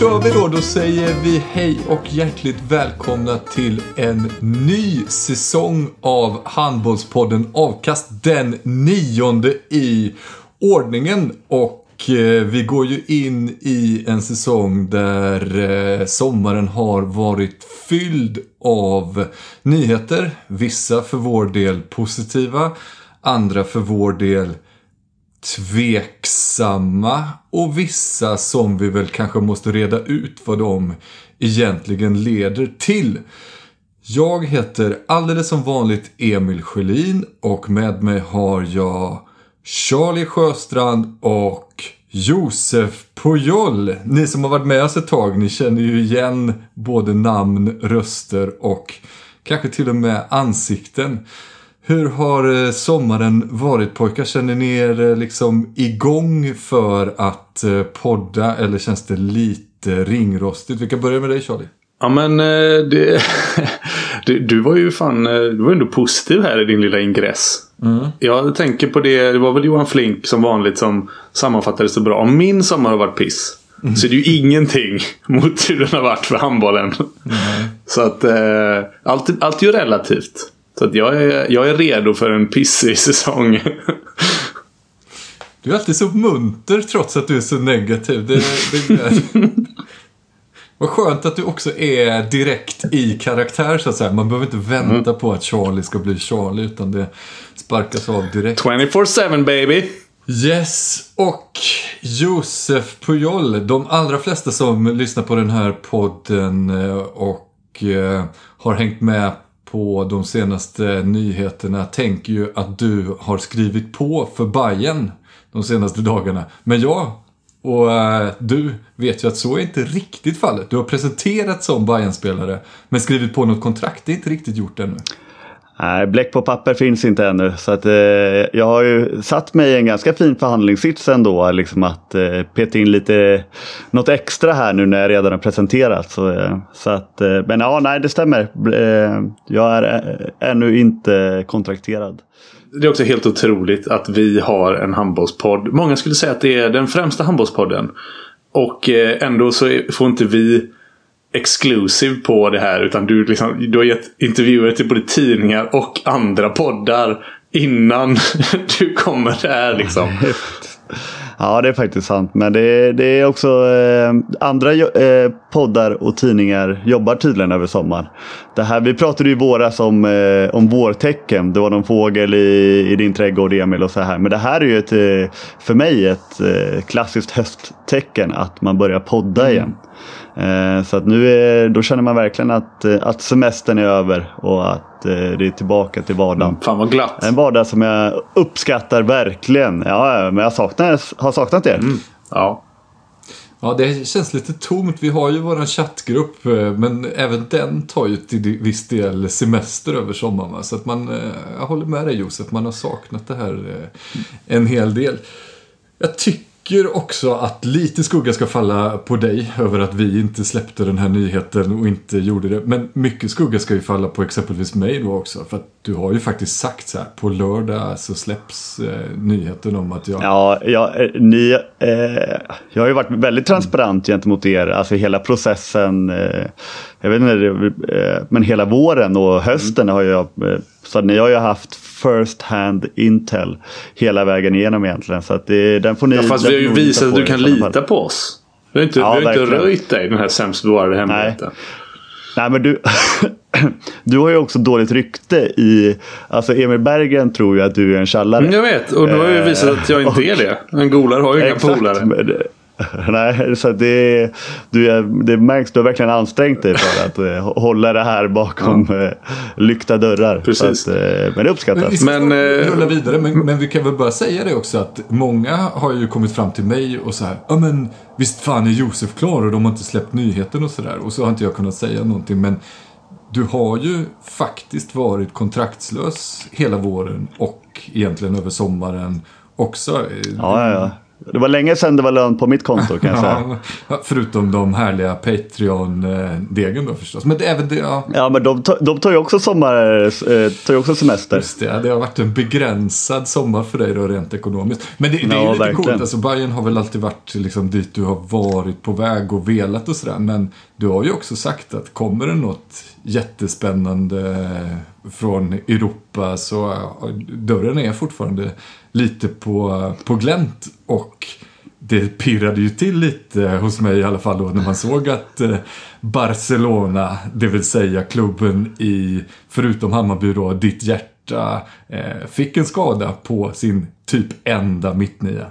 kör vi då. Då säger vi hej och hjärtligt välkomna till en ny säsong av Handbollspodden Avkast. Den nionde i ordningen. Och eh, vi går ju in i en säsong där eh, sommaren har varit fylld av nyheter. Vissa för vår del positiva, andra för vår del tveksamma och vissa som vi väl kanske måste reda ut vad de egentligen leder till. Jag heter alldeles som vanligt Emil Sjölin och med mig har jag Charlie Sjöstrand och Josef Pujol. Ni som har varit med oss ett tag, ni känner ju igen både namn, röster och kanske till och med ansikten. Hur har eh, sommaren varit pojkar? Känner ni er eh, liksom igång för att eh, podda eller känns det lite ringrostigt? Vi kan börja med dig Charlie. Ja men det, du, var ju fan du var ändå positiv här i din lilla ingress. Mm. Jag tänker på det, det var väl Johan Flink som vanligt som sammanfattade så bra. Om min sommar har varit piss. Mm. Så är det ju ingenting mot hur den har varit för handbollen. Mm. Så att eh, allt, allt är ju relativt. Så att jag, är, jag är redo för en pissig säsong. Du är alltid så munter trots att du är så negativ. Det, det Vad skönt att du också är direkt i karaktär så att säga. Man behöver inte vänta mm. på att Charlie ska bli Charlie utan det sparkas av direkt. 24-7 baby! Yes, och Josef Pujol. De allra flesta som lyssnar på den här podden eh, och eh, har hängt med på de senaste nyheterna tänker ju att du har skrivit på för Bayern de senaste dagarna. Men jag och äh, du vet ju att så är inte riktigt fallet. Du har presenterat som bayern spelare men skrivit på något kontrakt. Det är inte riktigt gjort ännu. Nej, bläck på papper finns inte ännu. Så att, eh, jag har ju satt mig i en ganska fin förhandlingssits ändå. Liksom att eh, peta in lite, något extra här nu när jag redan har presenterat. Så, eh, så att, eh, men ja, nej det stämmer. Eh, jag är eh, ännu inte kontrakterad. Det är också helt otroligt att vi har en handbollspodd. Många skulle säga att det är den främsta handbollspodden. Och eh, ändå så får inte vi exclusive på det här. Utan du, liksom, du har gett intervjuer till både tidningar och andra poddar innan du kommer här liksom. Ja, det är faktiskt sant. Men det, det är också eh, andra eh, poddar och tidningar jobbar tydligen över sommaren. Det här, vi pratade ju i våras om, eh, om vårtecken. Det var någon fågel i, i din trädgård Emil och så här. Men det här är ju ett, eh, för mig ett eh, klassiskt hösttecken att man börjar podda mm. igen. Eh, så att nu är, då känner man verkligen att, eh, att semestern är över och att eh, det är tillbaka till vardagen. Fan vad glatt. En vardag som jag uppskattar verkligen. Ja, men jag saknar, har saknat er. Mm, ja. Ja, det känns lite tomt. Vi har ju vår chattgrupp, men även den tar ju till viss del semester över sommaren. Så att man, jag håller med dig Josef, man har saknat det här en hel del. Jag tycker tycker också att lite skugga ska falla på dig över att vi inte släppte den här nyheten och inte gjorde det. Men mycket skugga ska ju falla på exempelvis mig då också. För att du har ju faktiskt sagt så här, på lördag så släpps eh, nyheten om att jag... Ja, ja eh, ni, eh, jag har ju varit väldigt transparent gentemot er, alltså hela processen. Eh, jag vet inte, eh, men hela våren och hösten har jag, eh, så ni har ju haft first hand intel hela vägen igenom egentligen. Så att det, den får ni... Ja, fast vi har ju visat att du kan lita på oss. Vi har inte, Ja, vi har inte röjt dig den här sämst bevarade hemligheten. Nej men du, du har ju också dåligt rykte i, alltså Emil Berggren tror ju att du är en tjallare. Mm, Jag vet, och nu har jag ju visat att jag inte är det. En golare har ju inga polare. Nej, så det, du är, det märks, du har verkligen ansträngt dig för att eh, hålla det här bakom eh, lyckta dörrar. Precis. Så att, eh, men det uppskattas. vi ska Men, men, rulla vidare, men, men vi kan väl bara säga det också att många har ju kommit fram till mig och så här, ja men visst fan är Josef klar och de har inte släppt nyheten och sådär. Och så har inte jag kunnat säga någonting, men du har ju faktiskt varit kontraktslös hela våren och egentligen över sommaren också. Ja, ja, ja. Det var länge sedan det var lön på mitt konto kan jag säga. Ja, förutom de härliga Patreon-degen då förstås. Men även det, ja, Ja, men de, tar- de tar ju också sommar, eh, tar ju också semester. Just det, det har varit en begränsad sommar för dig då rent ekonomiskt. Men det, det är Ja, ju lite verkligen. coolt, alltså Bayern har väl alltid varit liksom dit du har varit på väg och velat och sådär. Men du har ju också sagt att kommer det något jättespännande från Europa så dörren är fortfarande lite på, på glänt. Och det pirrade ju till lite hos mig i alla fall då när man såg att eh, Barcelona, det vill säga klubben i, förutom Hammarby då, ditt hjärta, eh, fick en skada på sin typ enda mittnia.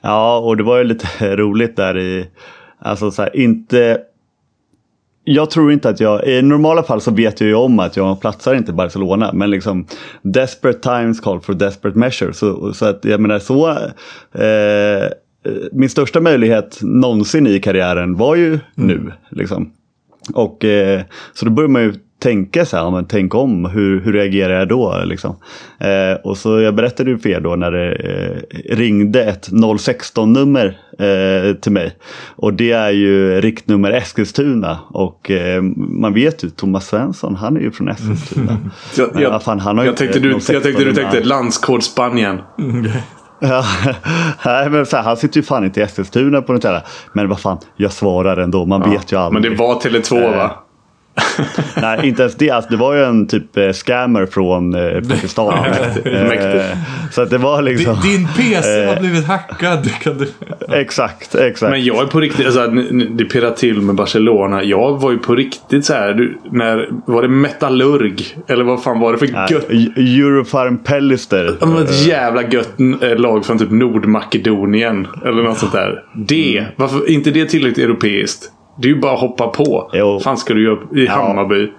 Ja, och det var ju lite roligt där i, alltså så här, inte jag tror inte att jag, i normala fall så vet jag ju om att jag platsar inte i Barcelona. Men liksom desperate times call for desperate measures. Så, så att jag menar så, eh, min största möjlighet någonsin i karriären var ju nu. Liksom. Och eh, så då börjar man ju tänka så här, ja, men tänk om, hur, hur reagerar jag då? Liksom. Eh, och så jag berättade ju för er då när det eh, ringde ett 016-nummer eh, till mig. Och det är ju riktnummer Eskilstuna. Och eh, man vet ju, Thomas Svensson, han är ju från Eskilstuna. Jag, Men jag, fan, han har ju jag, tänkte du, jag 016 tänkte du tänkte landskod Spanien. Ja, nej, men så här, han sitter ju fan inte i Eskilstuna på något jävla. Men vad fan, jag svarar ändå. Man vet ju Men aldrig. det var Tele2 va? Nej, inte ens det. Alltså, det var ju en typ eh, scammer från eh, Pakistan. Eh, så att det var liksom... Din, din PC har blivit hackad. Kan du... Exakt, exakt. Men jag är på riktigt, alltså, det pirrar till med Barcelona. Jag var ju på riktigt så här. Du, när, var det Metallurg? Eller vad fan var det för Nej, gött? Eu- Eurofarm Pellister. Ja, men Ett jävla gött eh, lag från typ Nordmakedonien. Eller något sånt där. Det. Mm. Varför inte det tillräckligt europeiskt? Det är ju bara att hoppa på. Jo. fan ska du göra i Hammarby?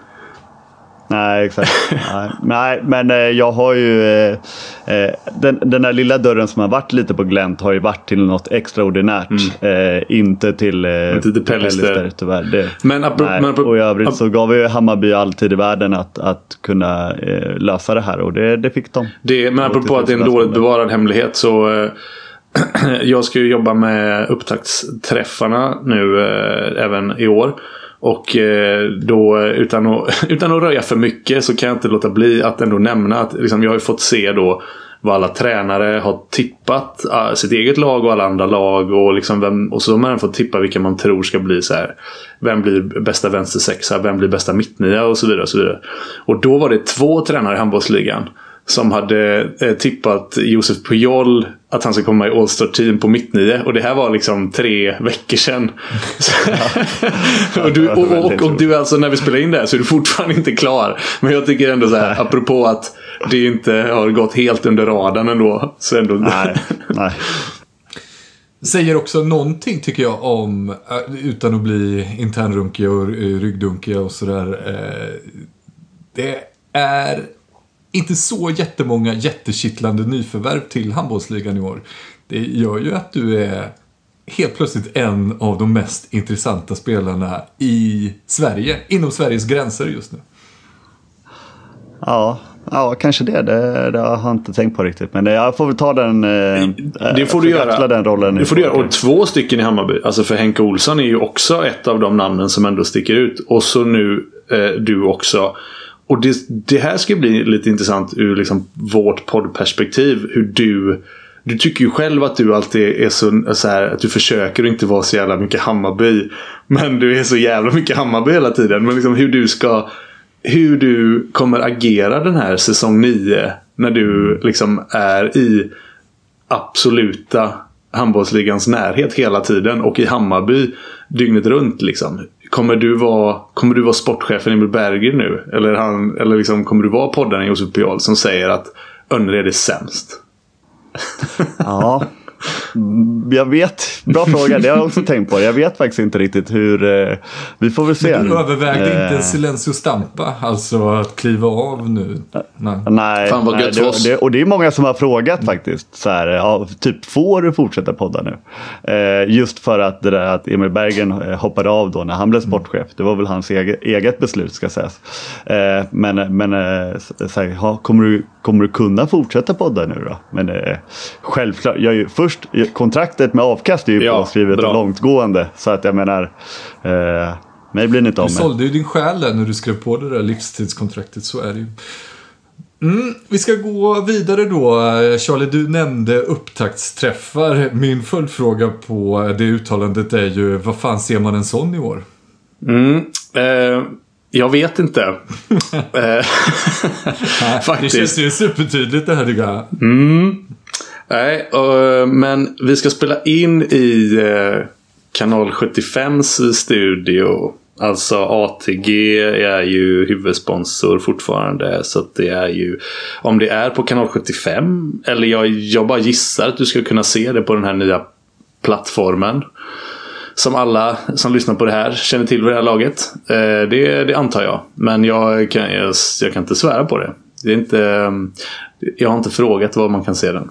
Nej, exakt. Nej, nej, men eh, jag har ju... Eh, eh, den, den där lilla dörren som har varit lite på glänt har ju varit till något extraordinärt. Eh, inte till, eh, Mm. Inte till Pellister. tyvärr. Det, Men apro- men apro- och i övrigt så gav ju Hammarby alltid i världen att, att kunna eh, lösa det här och det, det fick de. Det, men apropå att det är en dåligt bevarad hemlighet så... Jag ska ju jobba med upptaktsträffarna nu eh, även i år. Och eh, då utan att, utan att röja för mycket så kan jag inte låta bli att ändå nämna att liksom, jag har ju fått se då vad alla tränare har tippat ah, sitt eget lag och alla andra lag. Och, liksom vem, och så har man fått tippa vilka man tror ska bli så här. Vem blir bästa vänstersexa? Vem blir bästa mittnia? Och så vidare. Och, så vidare. och då var det två tränare i handbollsligan som hade eh, tippat Josef Pujol att han ska komma i All-Star Team på mittnio. Och det här var liksom tre veckor sedan. och, du, och, och, och, du alltså när vi spelar in det här så är du fortfarande inte klar. Men jag tycker ändå så här, apropå att det inte har gått helt under radarn ändå. Så ändå Nej, nej. Säger också någonting tycker jag om, eh, utan att bli internrunkiga och ryggdunkiga och sådär. eh, Det är inte så jättemånga jättekittlande nyförvärv till handbollsligan i år. Det gör ju att du är helt plötsligt en av de mest intressanta spelarna i Sverige, inom Sveriges gränser just nu. Ja, Ja, kanske det. det. Det har jag inte tänkt på riktigt. Men jag får väl ta den. Eh, det får du göra. Den rollen det får du göra. Och två stycken i Hammarby. Alltså för Henke Olsson är ju också ett av de namnen som ändå sticker ut. Och så nu eh, du också. Och det, det, här ska bli lite intressant ur liksom vårt poddperspektiv. Hur du du tycker ju själv att du alltid är så, så här, att du försöker att inte vara så jävla mycket Hammarby. Men du är så jävla mycket Hammarby hela tiden. Men liksom hur du ska hur du kommer agera den här säsong 9 när du liksom är i absoluta handbollsligans närhet hela tiden och i Hammarby dygnet runt. Liksom. Kommer du vara, kommer du vara sportchefen Emil Berger nu? Eller, han, eller liksom, kommer du vara poddaren Josef Piol som säger att Önnered är sämst? Ja, jag vet. Bra fråga, det har jag också tänkt på. Jag vet faktiskt inte riktigt hur... Eh, vi får väl se. Men du övervägde eh, inte Silencio Stampa? Alltså att kliva av nu? Nej. Nej, Fan vad nej det, det, och det är många som har frågat faktiskt. Så här, ja, typ, får du fortsätta podda nu? Eh, just för att det där att Emil Bergen eh, hoppade av då när han blev sportchef. Det var väl hans eget, eget beslut ska sägas. Eh, men men eh, så här, ja, kommer, du, kommer du kunna fortsätta podda nu då? Men självklart. Jag är först först, kontraktet med avkast är ju ja, påskrivet bra. och långtgående. Så att jag menar, eh, mig blir ni inte av med. Du sålde ju din själ där när du skrev på det där livstidskontraktet, så är det ju. Mm, vi ska gå vidare då. Charlie, du nämnde upptaktsträffar. Min följdfråga på det uttalandet är ju, vad fan ser man en sån i år? Mm, eh, jag vet inte. Eh, Faktiskt. Det känns ju supertydligt det här tycker jag. Mm. Nej, uh, men vi ska spela in i uh, Kanal 75s studio. Alltså ATG är ju huvudsponsor fortfarande. Så det är ju Om det är på kanal 75. Eller jag, jag bara gissar att du ska kunna se det på den här nya plattformen. Som alla som lyssnar på det här känner till vid det här laget. Eh, det, det antar jag. Men jag kan, jag, jag, kan inte svära på det. det är inte, jag har inte frågat var man kan se den.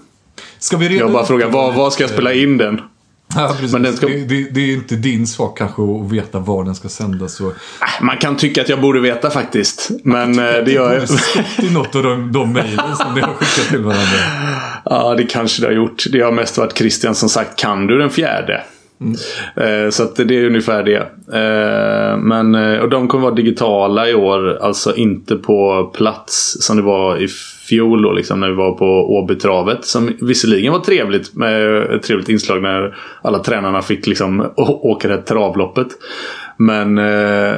Ska vi jag bara frågar, var, var ska jag spela in den? Ja, Men den ska... det, det, det, är inte din sak kanske att veta var den ska sändas. Och... Äh, man kan tycka att jag borde veta faktiskt. Men eh, det gör jag. Det i något av de, de mejlen som ni har skickat till varandra. Ja, det kanske det har gjort. Det har mest varit Christian som sagt, kan du den fjärde? Mm. Eh, så att det är ungefär det. Eh, men, eh, och de kommer vara digitala i år. Alltså inte på plats som det var i fjol då, liksom, när vi var på Åbytravet. Som visserligen var trevligt med ett trevligt inslag när alla tränarna fick liksom åka det här travloppet. Men,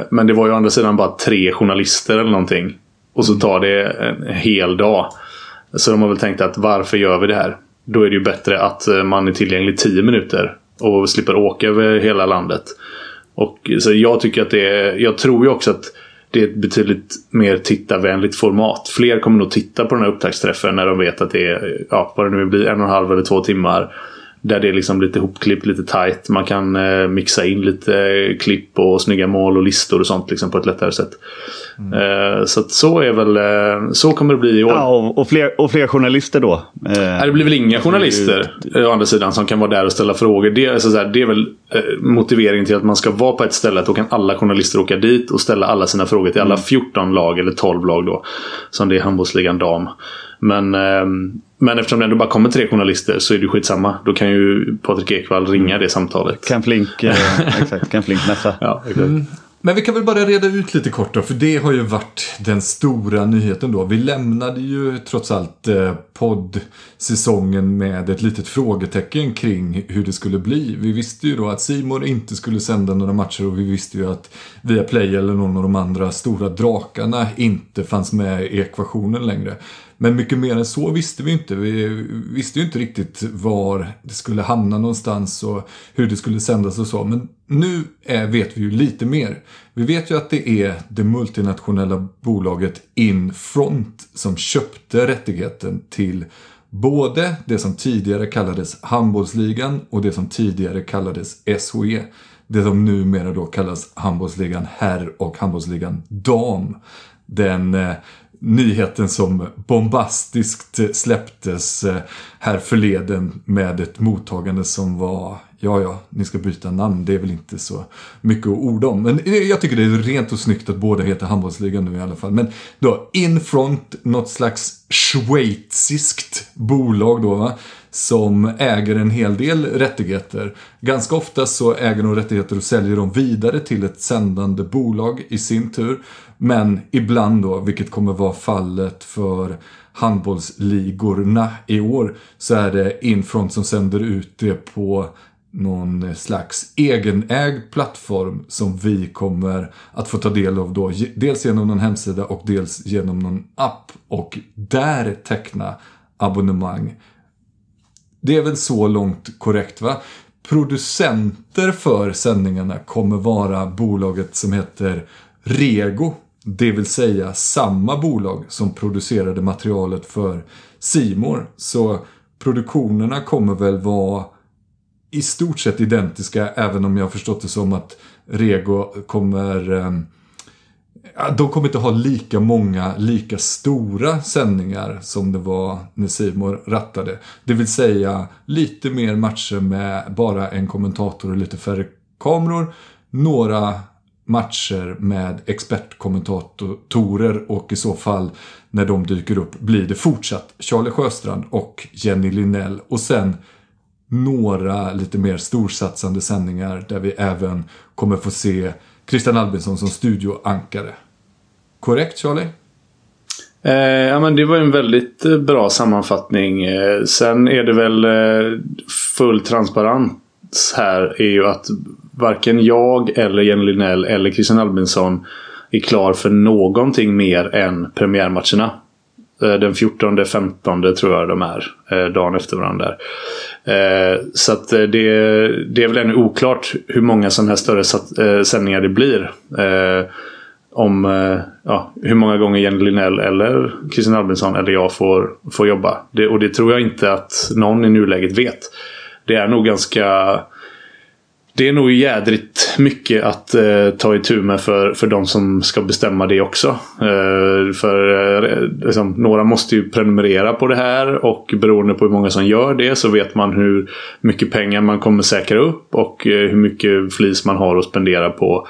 men det var ju å andra sidan bara tre journalister eller någonting. Och så tar det en hel dag. Så de har väl tänkt att varför gör vi det här? Då är det ju bättre att man är tillgänglig 10 minuter och slipper åka över hela landet. Och, så jag tycker att det är, Jag tror ju också att det är ett betydligt mer tittarvänligt format. Fler kommer nog titta på den här upptaktsträffen när de vet att det är, ja, vad det nu blir, en och en halv eller två timmar. Där det är liksom lite hopklippt, lite tight. Man kan eh, mixa in lite eh, klipp och snygga mål och listor och sånt liksom på ett lättare sätt. Mm. Eh, så så är väl, eh, så kommer det bli i år. Ja, och, och, fler, och fler journalister då? Eh, Nej, det blir väl inga journalister å andra sidan som kan vara där och ställa frågor. Det, är, så här, det är väl eh, motiveringen till att man ska vara på ett ställe. Då kan alla journalister åka dit och ställa alla sina frågor till alla 14 mm. lag eller 12 lag då. Som det är handbollsligan dam. Men, ehm, men eftersom det ändå bara kommer tre journalister så är det skitsamma. Då kan ju Patrik Ekwall ringa det samtalet. Kan Flink, eh, exakt, kan Flink mässa. ja, exakt. Mm. Men vi kan väl bara reda ut lite kort då, för det har ju varit den stora nyheten då. Vi lämnade ju trots allt eh, poddsäsongen med ett litet frågetecken kring hur det skulle bli. Vi visste ju då att Simon inte skulle sända några matcher och vi visste ju att Viaplay eller någon av de andra stora drakarna inte fanns med i ekvationen längre. Men mycket mer än så visste vi inte. Vi visste ju inte riktigt var det skulle hamna någonstans och hur det skulle sändas och så. Men nu är, vet vi ju lite mer. Vi vet ju att det är det multinationella bolaget Infront som köpte rättigheten till både det som tidigare kallades handbollsligan och det som tidigare kallades SHE. Det som numera då kallas handbollsligan herr och handbollsligan dam. Den eh, nyheten som bombastiskt släpptes eh, här förleden med ett mottagande som var Ja, ja, ni ska byta namn. Det är väl inte så mycket att orda om. Men eh, jag tycker det är rent och snyggt att båda heter handbollsligan nu i alla fall. Men då, Infront, något slags schweiziskt bolag då va? Som äger en hel del rättigheter. Ganska ofta så äger de rättigheter och säljer dem vidare till ett sändande bolag i sin tur. Men ibland då, vilket kommer vara fallet för handbollsligorna i år, så är det Infront som sänder ut det på någon slags egenägd plattform som vi kommer att få ta del av då. Dels genom någon hemsida och dels genom någon app och där teckna abonnemang. Det är väl så långt korrekt va? Producenter för sändningarna kommer vara bolaget som heter Rego. Det vill säga samma bolag som producerade materialet för Simor. Så produktionerna kommer väl vara i stort sett identiska även om jag har förstått det som att Rego kommer ehm, de kommer inte ha lika många, lika stora sändningar som det var när Simor rattade. Det vill säga lite mer matcher med bara en kommentator och lite färre kameror. Några matcher med expertkommentatorer och i så fall när de dyker upp blir det fortsatt Charlie Sjöstrand och Jenny Linnell och sen några lite mer storsatsande sändningar där vi även kommer få se Christian Albinsson som studioankare. Korrekt Charlie? Eh, ja, men det var en väldigt eh, bra sammanfattning. Eh, sen är det väl eh, transparent transparens här är ju att varken jag eller Jenny Linnell eller Christian Albinsson är klar för någonting mer än premiärmatcherna. Eh, den 14-15 tror jag de är. Eh, dagen efter varandra. Eh, så att det, det är väl ännu oklart hur många sådana här större sändningar det blir. Om ja, hur många gånger Jenny Linnell eller Kristin Albinsson eller jag får, får jobba. Det, och det tror jag inte att någon i nuläget vet. Det är nog ganska det är nog jädrigt mycket att eh, ta itu med för, för de som ska bestämma det också. Eh, för eh, liksom, Några måste ju prenumerera på det här och beroende på hur många som gör det så vet man hur mycket pengar man kommer säkra upp och eh, hur mycket flis man har att spendera på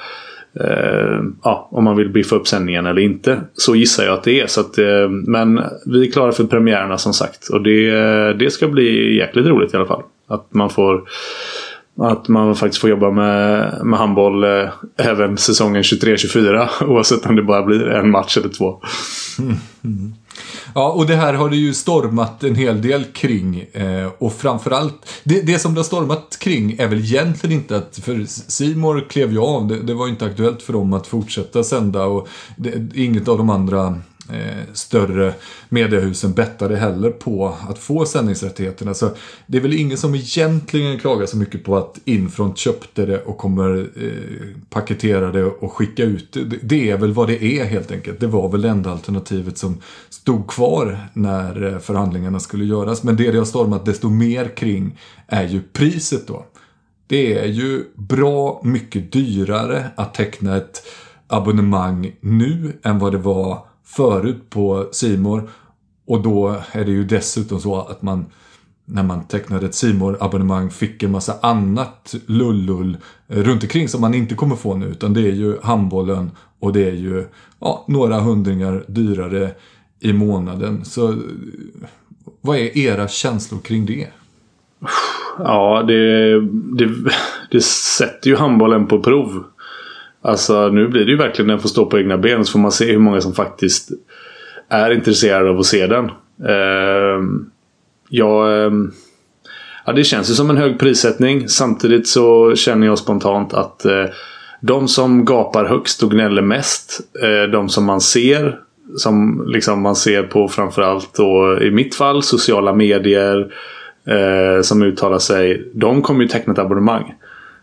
eh, ja, om man vill biffa upp sändningen eller inte. Så gissar jag att det är. Så att, eh, men vi är klara för premiärerna som sagt. Och det, eh, det ska bli jäkligt roligt i alla fall. Att man får att man faktiskt får jobba med, med handboll eh, även säsongen 23-24 oavsett om det bara blir en match eller två. Mm. Mm. Ja, och det här har det ju stormat en hel del kring. Eh, och framförallt, det, det som det har stormat kring är väl egentligen inte att, för Simor klev ju av, det, det var inte aktuellt för dem att fortsätta sända och det, inget av de andra eh, större mediehusen bettade heller på att få sändningsrättigheterna. Så det är väl ingen som egentligen klagar så mycket på att Infront köpte det och kommer eh, paketera det och skicka ut det. Det är väl vad det är helt enkelt. Det var väl det enda alternativet som stod kvar när eh, förhandlingarna skulle göras. Men det det har stormat desto mer kring är ju priset då. Det är ju bra mycket dyrare att teckna ett abonnemang nu än vad det var förut på Simor Och då är det ju dessutom så att man när man tecknade ett simor abonnemang fick en massa annat lullull runt omkring som man inte kommer få nu. Utan det är ju handbollen och det är ju ja, några hundringar dyrare i månaden. Så vad är era känslor kring det? Ja, det, det, det sätter ju handbollen på prov. Alltså nu blir det ju verkligen den får stå på egna ben så får man se hur många som faktiskt är intresserade av att se den. Uh, ja, uh, ja, det känns ju som en hög prissättning. Samtidigt så känner jag spontant att uh, de som gapar högst och gnäller mest, uh, de som man ser som liksom man ser på framförallt då i mitt fall sociala medier eh, som uttalar sig. De kommer ju teckna ett abonnemang.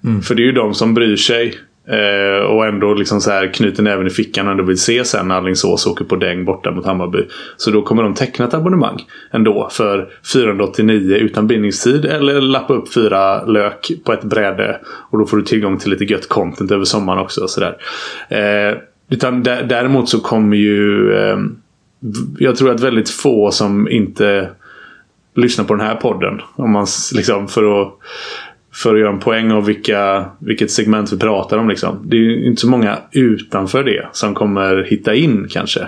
Mm. För det är ju de som bryr sig. Eh, och ändå liksom så här knyter näven i fickan och ändå vill se sen när Alingsås åker på däng borta mot Hammarby. Så då kommer de teckna ett abonnemang ändå för 489 utan bindningstid eller lappa upp fyra lök på ett bräde. Och då får du tillgång till lite gött content över sommaren också. Och så där. Eh, utan däremot så kommer ju eh, jag tror att väldigt få som inte lyssnar på den här podden. Om man liksom för att för att göra en poäng av vilka, vilket segment vi pratar om. Liksom. Det är inte så många utanför det som kommer hitta in kanske.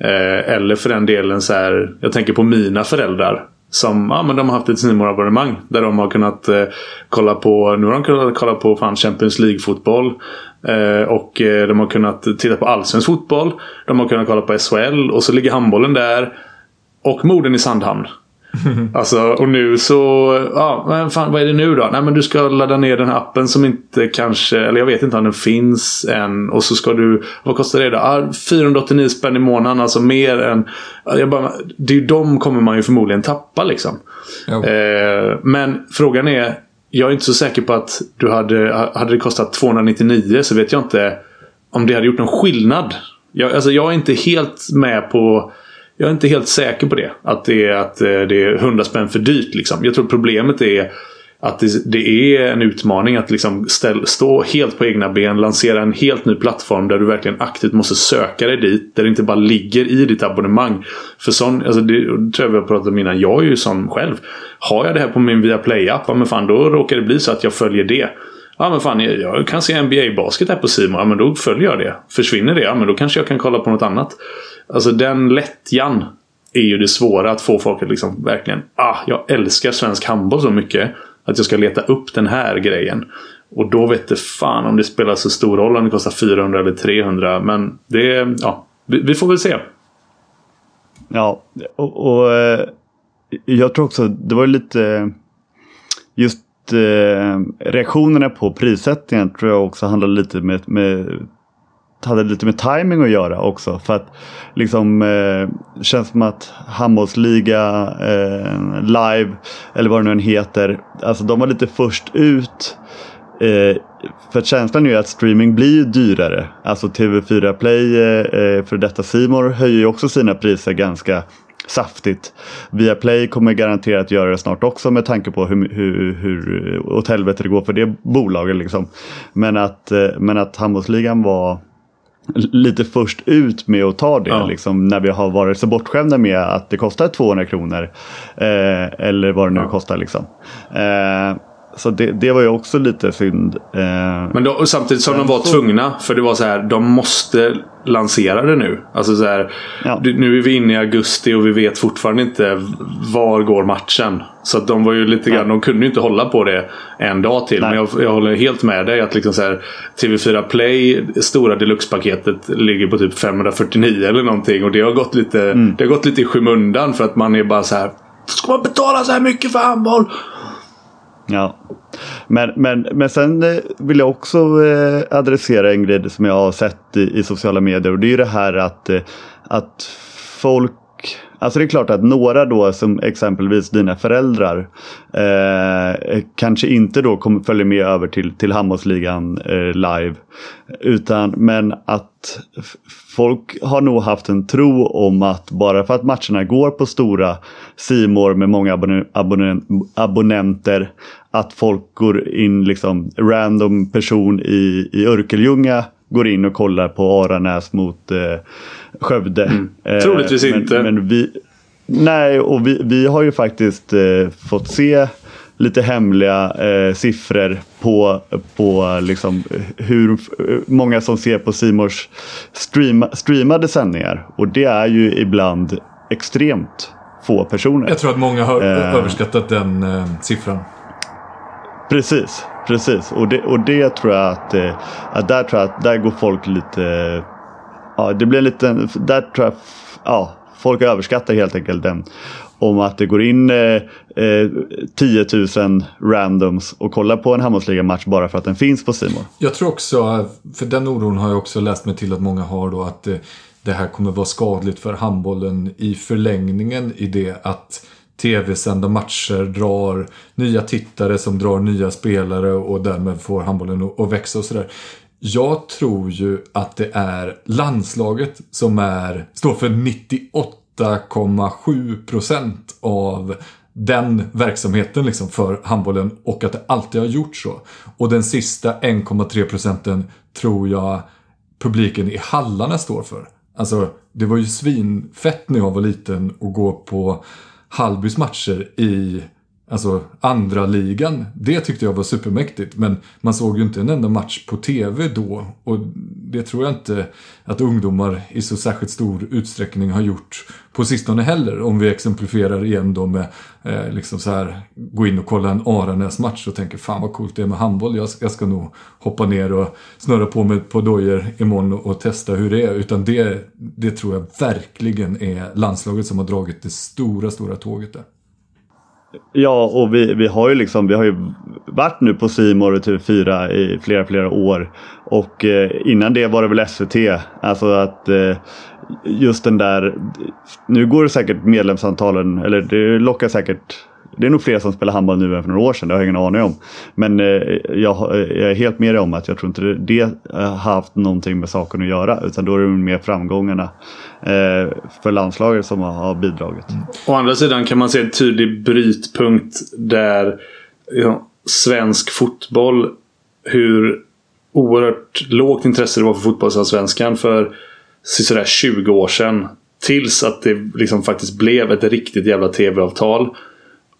Eh, eller för den delen så här, jag tänker på mina föräldrar. Som ja, men de har haft ett simorabonnemang Där de har kunnat eh, kolla på, nu har de kunnat kolla på fan Champions League-fotboll. Eh, och eh, de har kunnat titta på allsvensk fotboll. De har kunnat kolla på SHL och så ligger handbollen där. Och morden i Sandhamn. alltså, och nu så... Ja, men fan, vad är det nu då? Nej, men du ska ladda ner den här appen som inte kanske... Eller jag vet inte om den finns än. Och så ska du... Vad kostar det då? Ah, 489 spänn i månaden. Alltså mer än... Jag bara, det är de kommer man ju förmodligen tappa liksom. Eh, men frågan är... Jag är inte så säker på att du hade... Hade det kostat 299 så vet jag inte om det hade gjort någon skillnad. Jag, alltså jag är inte helt med på jag är inte helt säker på det. Att det är, att eh, det är 100 spänn för dyrt. Liksom. Jag tror problemet är att det, det är en utmaning att liksom ställ, stå helt på egna ben, lansera en helt ny plattform där du verkligen aktivt måste söka dig dit. Där det inte bara ligger i ditt abonnemang. För sån, alltså det, det tror jag vi har pratat om innan. Jag är ju sån själv. Har jag det här på min Viaplay-app, ja, men fan då råkar det bli så att jag följer det. Ja men fan, jag kan se NBA-basket här på Simon. Ja men då följer jag det. Försvinner det, ja men då kanske jag kan kolla på något annat. Alltså den lättjan är ju det svåra att få folk att liksom verkligen ah, jag älskar svensk handboll så mycket att jag ska leta upp den här grejen. Och då vet det fan om det spelar så stor roll om det kostar 400 eller 300. Men det, ja, vi, vi får väl se. Ja, och, och eh, jag tror också det var lite just eh, reaktionerna på prissättningen tror jag också handlar lite med, med hade lite med timing att göra också. För att liksom eh, känns som att handbollsliga eh, live eller vad det nu än heter. Alltså de var lite först ut. Eh, för känslan är ju att streaming blir dyrare. Alltså TV4 Play eh, eh, för detta Simor höjer ju också sina priser ganska saftigt. Viaplay kommer garanterat göra det snart också med tanke på hur, hur, hur åt helvete det går för det bolaget. Liksom. Men att, eh, men att handbollsligan var lite först ut med att ta det. Ja. Liksom, när vi har varit så bortskämda med att det kostar 200 kronor. Eh, eller vad det nu ja. kostar. Liksom. Eh, så det, det, var ju också lite synd. Eh, men då, samtidigt som de var så... tvungna. För det var så här, de måste lansera det nu. Alltså så här, ja. Nu är vi inne i augusti och vi vet fortfarande inte var går matchen. Så de var ju lite grann, de kunde ju inte hålla på det en dag till. Nej. Men jag, jag, håller helt med dig att liksom så här, TV4 Play, stora deluxe-paketet, ligger på typ 549 eller någonting. Och det har gått lite, mm. det har gått lite i skymundan för att man är bara så här. Ska man betala så här mycket för handboll? Ja. Men, men, men sen eh, vill jag också eh, adressera en grej som jag har sett i, i sociala medier och det är ju det här att, eh, att folk Alltså det är klart att några då som exempelvis dina föräldrar eh, kanske inte då kommer följer med över till, till handbollsligan eh, live. Utan men att folk har nog haft en tro om att bara för att matcherna går på stora simor med många abon abon abonnenter att folk går in liksom random person i, i Örkelljunga går in och kollar på Aranäs mot eh, Skövde. Mm. Eh, Troligtvis men, inte. Men vi, nej, och vi, vi har ju faktiskt eh, fått se lite hemliga eh, siffror på, på liksom hur många som ser på Simors stream, streamade sändningar. Och det är ju ibland extremt få personer. Jag tror att många har eh, överskattat den eh, siffran. Precis, precis. Och det, och det tror jag att, eh, att där tror jag att där går folk lite... Ja, det blir en liten... Där tror jag... Ja, folk överskattar helt enkelt den. Om att det går in eh, eh 10 000 randoms och kollar på en handbollsligamatch bara för att den finns på Simon. Jag tror också, för den oron har jag också läst mig till att många har då att eh, det här kommer vara skadligt för handbollen i förlängningen i det att tv-sända matcher drar nya tittare som drar nya spelare och därmed får handbollen att växa och sådär. Jag tror ju att det är landslaget som är, står för 98,7 procent av den verksamheten liksom för handbollen och att det alltid har gjort så. Och den sista 1,3 procenten tror jag publiken i hallarna står för. Alltså, det var ju svinfett när jag var liten att gå på Hallbys matcher i Alltså andra ligan. Det tyckte jag var supermäktigt. Men man såg ju inte en enda match på TV då. Och det tror jag inte att ungdomar i så särskilt stor utsträckning har gjort på sistone heller. Om vi exemplifierar igen då med eh, liksom så här gå in och kolla en Aranäs-match och tänker fan vad coolt det är med handboll. Jag, jag ska nog hoppa ner och snurra på mig på dojor imorgon och, och testa hur det är. Utan det, det tror jag verkligen är landslaget som har dragit det stora, stora tåget där. Ja, och vi, vi har ju liksom, vi har ju varit nu på Simor och TV4 i flera, flera år. Och eh, innan det var det väl SVT. Alltså att eh, just den där, nu går det säkert medlemsantalen, eller det lockar säkert det är nog fler som spelar handboll nu än för några år sedan, det har jag ingen aning om. Men eh, jag, eh, jag, är helt med dig om att jag tror inte det, det har haft någonting med saken att göra. Utan då är det mer framgångarna eh, för landslaget som har, har bidragit. Mm. Å andra sidan kan man se en tydlig brytpunkt där ja, svensk fotboll, hur oerhört lågt intresse det var för fotbollsallsvenskan för sådär 20 år sedan. Tills att det liksom faktiskt blev ett riktigt jävla tv-avtal.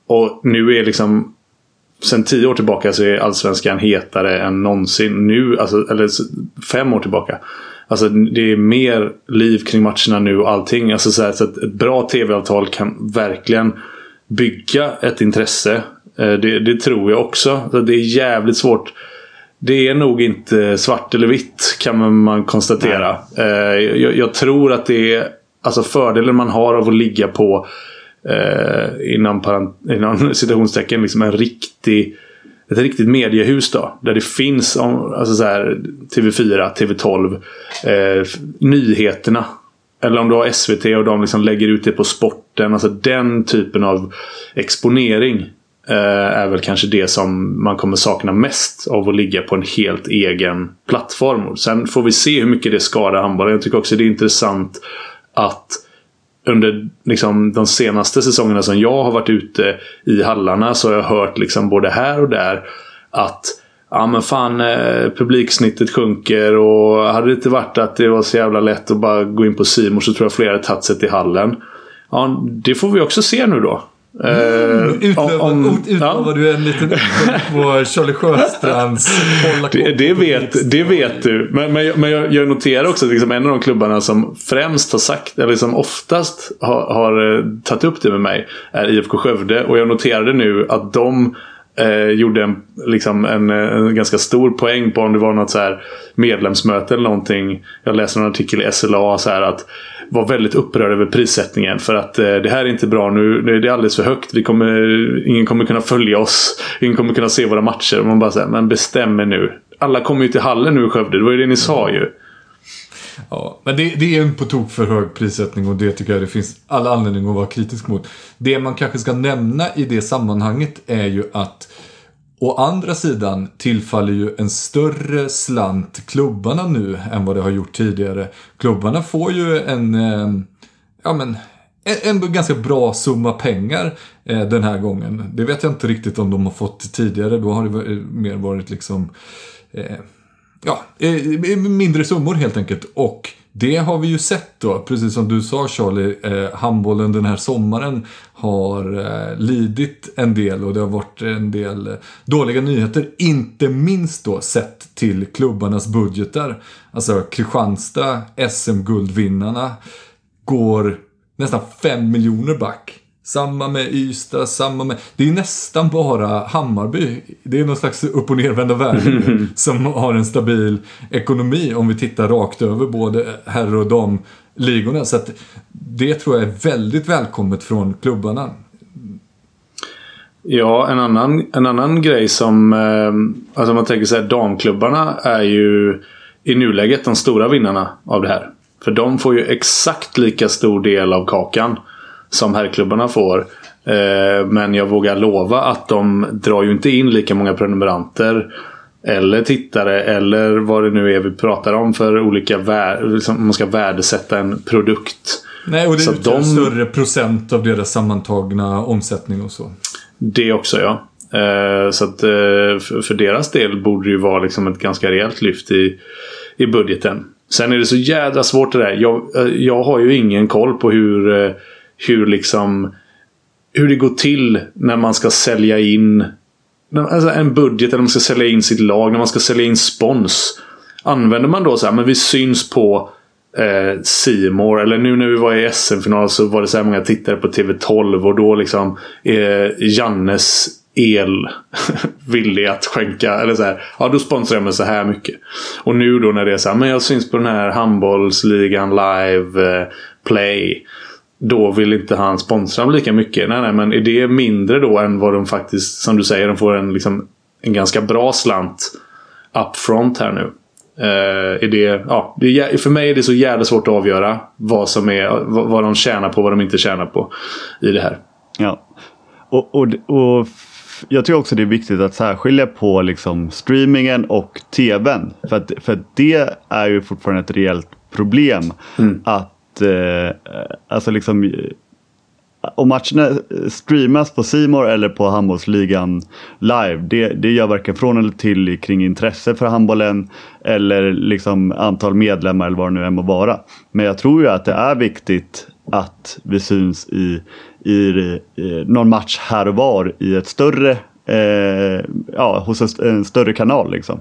Och nu är liksom Sen tio år tillbaka så är Allsvenskan hetare än någonsin. Nu, alltså, eller fem år tillbaka. Alltså det är mer liv kring matcherna nu och allting. Alltså, så, här, så ett bra tv-avtal kan verkligen bygga ett intresse. Eh, det, det tror jag också. Så det är jävligt svårt. Det är nog inte svart eller vitt kan man konstatera. Eh, jag, jag, tror att det är alltså fördelen man har av att ligga på eh, inom, inom citationstecken liksom en riktig ett riktigt mediehus då. Där det finns alltså så här, TV4, TV12, eh, nyheterna. Eller om du har SVT och de liksom lägger ut det på sporten. Alltså den typen av exponering eh, är väl kanske det som man kommer sakna mest av att ligga på en helt egen plattform. Sen får vi se hur mycket det skadar handbollen. Jag tycker också det är intressant att under liksom, de senaste säsongerna som jag har varit ute i hallarna så har jag hört liksom både här och där att Ja men fan eh, publiksnittet sjunker och hade det inte varit att det var så jävla lätt att bara gå in på Simor så tror jag fler hade tagit sig till hallen. Ja, det får vi också se nu då. Mm, utlövar, om, utlovar ja. du en liten på Charlie Sjöstrands det, det, vet, det vet du. Men, men, jag, men jag, jag noterar också att liksom en av de klubbarna som främst har sagt, eller som oftast har, har eh, tagit upp det med mig, är IFK Skövde. Och jag noterade nu att de eh, gjorde en, liksom en, en, ganska stor poäng på om det var något så medlemsmöte eller någonting. Jag läste en artikel i SLA så här att var väldigt upprörd över prissättningen. För att eh, det här är inte bra nu. det är alldeles för högt. Vi kommer, ingen kommer kunna följa oss. Ingen kommer kunna se våra matcher. Man bara säger, men bestäm er nu. Alla kommer ju till hallen nu i Skövde. Det var ju det ni sa ju. Ja, men det, det, är en på tok för hög prissättning och det tycker jag det finns all anledning att vara kritisk mot. Det man kanske ska nämna i det sammanhanget är ju att Å andra sidan tillfaller ju en större slant klubbarna nu än vad det har gjort tidigare. Klubbarna får ju en, eh, ja men, en, en ganska bra summa pengar eh, den här gången. Det vet jag inte riktigt om de har fått tidigare. Då har det mer varit liksom, eh, ja, eh, mindre summor helt enkelt. Och det har vi ju sett då, precis som du sa Charlie, eh, handbollen den här sommaren har eh, lidit en del och det har varit en del eh, dåliga nyheter. Inte minst då sett till klubbarnas budgetar. Alltså Kristianstad, SM-guldvinnarna, går nästan 5 miljoner back. Samma med Ystad, samma med... Det är nästan bara Hammarby. Det är någon slags upp och nervända värld som har en stabil ekonomi om vi tittar rakt över både herr och damligorna. Så att det tror jag är väldigt välkommet från klubbarna. Ja, en annan, en annan grej som... Eh, alltså man tänker sig damklubbarna är ju i nuläget de stora vinnarna av det här. För de får ju exakt lika stor del av kakan som herrklubbarna får. Eh, men jag vågar lova att de drar ju inte in lika många prenumeranter eller tittare eller vad det nu är vi pratar om för olika. Liksom, man ska värdesätta en produkt. Nej, och det så utgör de... större procent av deras sammantagna omsättning och så. Det också ja. Eh, så att eh, för deras del borde det ju vara liksom ett ganska rejält lyft i, i budgeten. Sen är det så jädra svårt det där. Jag, jag har ju ingen koll på hur, hur liksom hur det går till när man ska sälja in alltså en budget eller man ska sälja in sitt lag. När man ska sälja in spons. Använder man då så här, men vi syns på eh, Simor Eller nu när vi var i SM-final så var det så här många tittare på TV12 och då liksom eh, Jannes el villig att skänka. Eller så här, ja då sponsrar jag med så här mycket. Och nu då när det är så här, men jag syns på den här handbollsligan live eh, play. Då vill inte han sponsra dem lika mycket. Nej, nej, men är det mindre då än vad de faktiskt, som du säger, de får en, liksom, en ganska bra slant upfront här nu. Uh, är det, ja, det är, för mig är det så jävla svårt att avgöra vad, som är, vad, vad de tjänar på och vad de inte tjänar på i det här. Ja, och, och, och jag tycker också det är viktigt att särskilja på liksom streamingen och tvn. För, att, för det är ju fortfarande ett reellt problem. Mm. Att eh, alltså liksom eh, om matcherna eh, streamas på Simor eller på handbollsligan live, det, det gör varken från eller till kring intresse för handbollen eller liksom antal medlemmar eller vad det nu än må vara. Men jag tror ju att det är viktigt att vi syns i, i, i någon match här och var i ett större, eh, ja, hos en, större kanal. Liksom.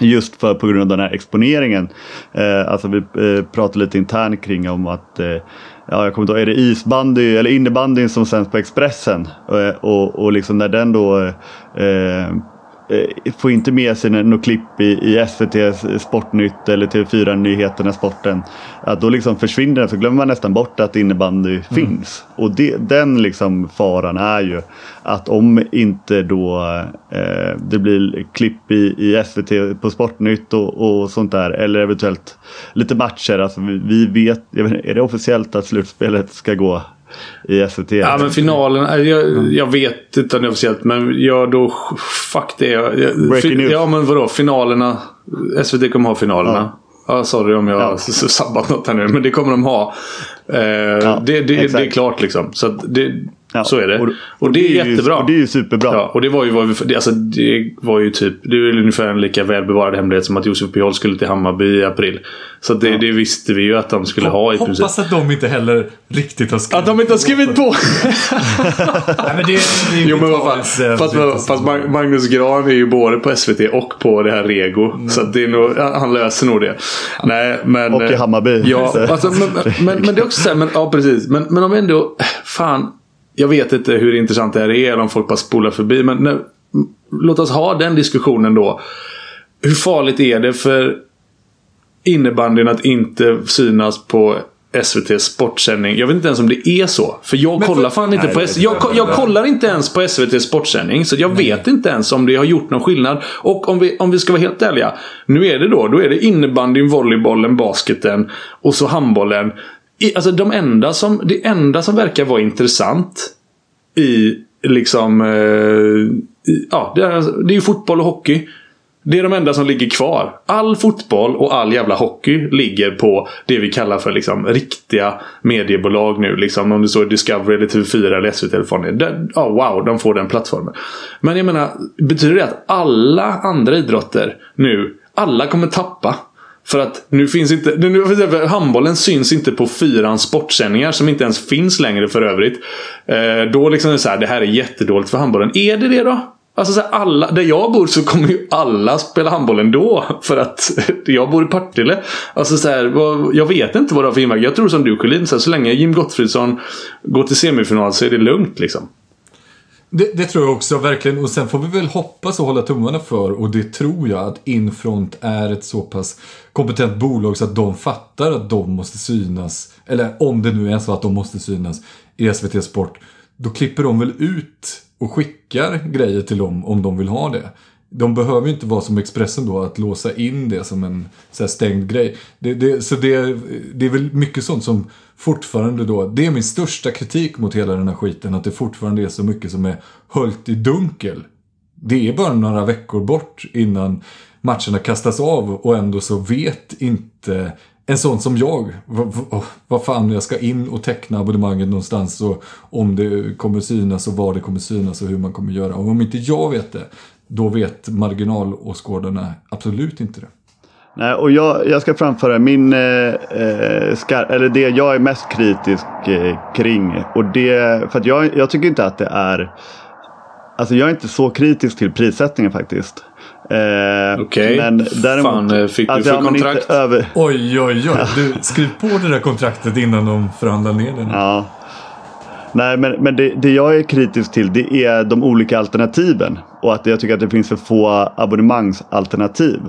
Just för, på grund av den här exponeringen. Eh, alltså vi eh, pratade lite internt kring om att eh, ja, jag kommer inte ihåg, är det isbandy eller innebandyn som sänds på Expressen? Eh, och, och liksom när den då eh, får inte med sig något klipp i, i SVT Sportnytt eller TV4 Nyheterna Sporten. Att då liksom försvinner den så glömmer man nästan bort att innebandy mm. finns. Och det, den liksom faran är ju att om inte då eh, det blir klipp i, i SVT på Sportnytt och, och sånt där eller eventuellt lite matcher. Alltså vi, vi vet, är det officiellt att slutspelet ska gå i SVT. Ja men finalen, jag, jag vet inte officiellt men jag då... Fuck det. Jag, Breaking news. Ja men vadå, finalerna. SVT kommer ha finalerna. Ja. Ja, sorry om jag har sabbat något här nu, men det kommer de ha. Eh, ja, det, det, det, är klart liksom. Så det, Ja. Så är det. Och, och det, det, är, jättebra. Och det är ju superbra. Ja, och det var ju, var ju, alltså, det var ju typ det är ungefär en lika välbevarad hemlighet som att Josef Piol skulle till Hammarby i april. Så det, ja. det visste vi ju att de skulle ha i princip. Hoppas att de inte heller riktigt har skrivit Att de inte har skrivit på! Nej, men det, det är jo, men vad fan. Fast, fast, Magnus Gran är ju både på SVT och på det här Rego. Mm. Så det är nog, han löser nog det. Nej, men, och i Hammarby. Ja, alltså, men, men, men, det är också så här, men, ja precis. Men, men om ändå, fan jag vet inte hur intressant det här är, eller om folk bara spolar förbi. Men nu, låt oss ha den diskussionen då. Hur farligt är det för innebandyn att inte synas på SVT sportsändning. Jag vet inte ens om det är så. För jag men kollar för, fan inte nej, på SVT. Jag, jag, kollar inte ens på SVT sportsändning. Så jag nej. vet inte ens om det har gjort någon skillnad. Och om vi, om vi ska vara helt ärliga. Nu är det då. Då är det innebandyn, volleybollen, basketen och så handbollen alltså de enda som, det enda som verkar vara intressant i liksom... Eh, i, ja, det är, det är ju fotboll och hockey. Det är de enda som ligger kvar. All fotboll och all jävla hockey ligger på det vi kallar för liksom riktiga mediebolag nu. Liksom, om det så är Discovery eller TV4 eller SVT eller Ja, wow, de får den plattformen. Men jag menar, betyder det att alla andra idrotter nu, alla kommer tappa? För att nu finns inte... Nu, handbollen syns inte på fyrans sportsändningar som inte ens finns längre för övrigt. Eh, då liksom är det så här, det här är jättedåligt för handbollen. Är det det då? Alltså så här, alla, där jag bor så kommer ju alla spela handboll ändå. För att jag bor i Partille. Alltså så här, jag vet inte vad det har för inverkan. Jag tror som du Collin. så, så länge Jim Gottfridsson går till semifinal så är det lugnt liksom. Det, det, tror jag också, verkligen. Och sen får vi väl hoppas och hålla tummarna för, och det tror jag, att Infront är ett så pass kompetent bolag så att de fattar att de måste synas. Eller om det nu är så att de måste synas i SVT Sport. Då klipper de väl ut och skickar grejer till dem om de vill ha det. De behöver ju inte vara som Expressen då, att låsa in det som en så stängd grej. Det, det, så det, det är väl mycket sånt som fortfarande då, det är min största kritik mot hela den här skiten, att det fortfarande är så mycket som är höljt i dunkel. Det är bara några veckor bort innan matcherna kastas av och ändå så vet inte en sån som jag vad, vad, oh, vad fan jag ska in och teckna abonnemanget någonstans och om det kommer synas och var det kommer synas och hur man kommer göra. Och om inte jag vet det, då vet marginalåskådarna absolut inte det. Nej, och jag, jag ska framföra min, eh, eh, skar, eller det jag är mest kritisk eh, kring. Och det, för att jag, jag tycker inte att det är, alltså jag är inte så kritisk till prissättningen faktiskt. Eh, Okej, okay. fan eh, fick alltså, du för kontrakt? Över... Oj, oj, oj. Du skrev på det där kontraktet innan de förhandlade ner det. Ja. Nej, men, men det, det, jag är kritisk till det är de olika alternativen. Och att jag tycker att det finns för få abonnemangsalternativ.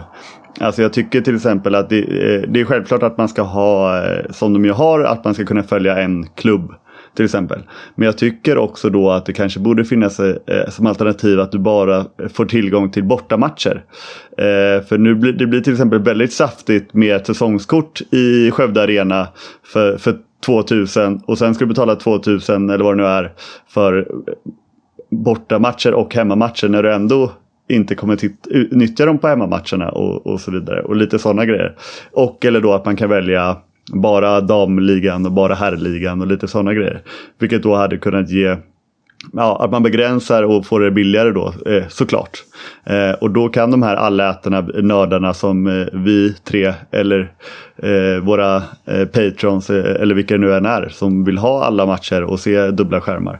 Alltså jag tycker till exempel att det, eh, det är självklart att man ska ha, eh, som de ju har, att man ska kunna följa en klubb till exempel. Men jag tycker också då att det kanske borde finnas eh, eh, som alternativ att du bara får tillgång till bortamatcher. Eh, för nu blir det blir till exempel väldigt saftigt med ett säsongskort i Skövde Arena för, för 2000 och sen ska du betala 2000 eller vad det nu är för bortamatcher och hemmamatcher när du ändå inte kommer nyttja dem på hemmamatcherna och, och så vidare. Och lite sådana grejer. Och eller då att man kan välja bara damligan och bara herrligan och lite sådana grejer. Vilket då hade kunnat ge Ja, att man begränsar och får det billigare då eh, såklart. Eh, och då kan de här allätarna, nördarna som eh, vi tre eller eh, våra eh, patrons eh, eller vilka det nu än är som vill ha alla matcher och se dubbla skärmar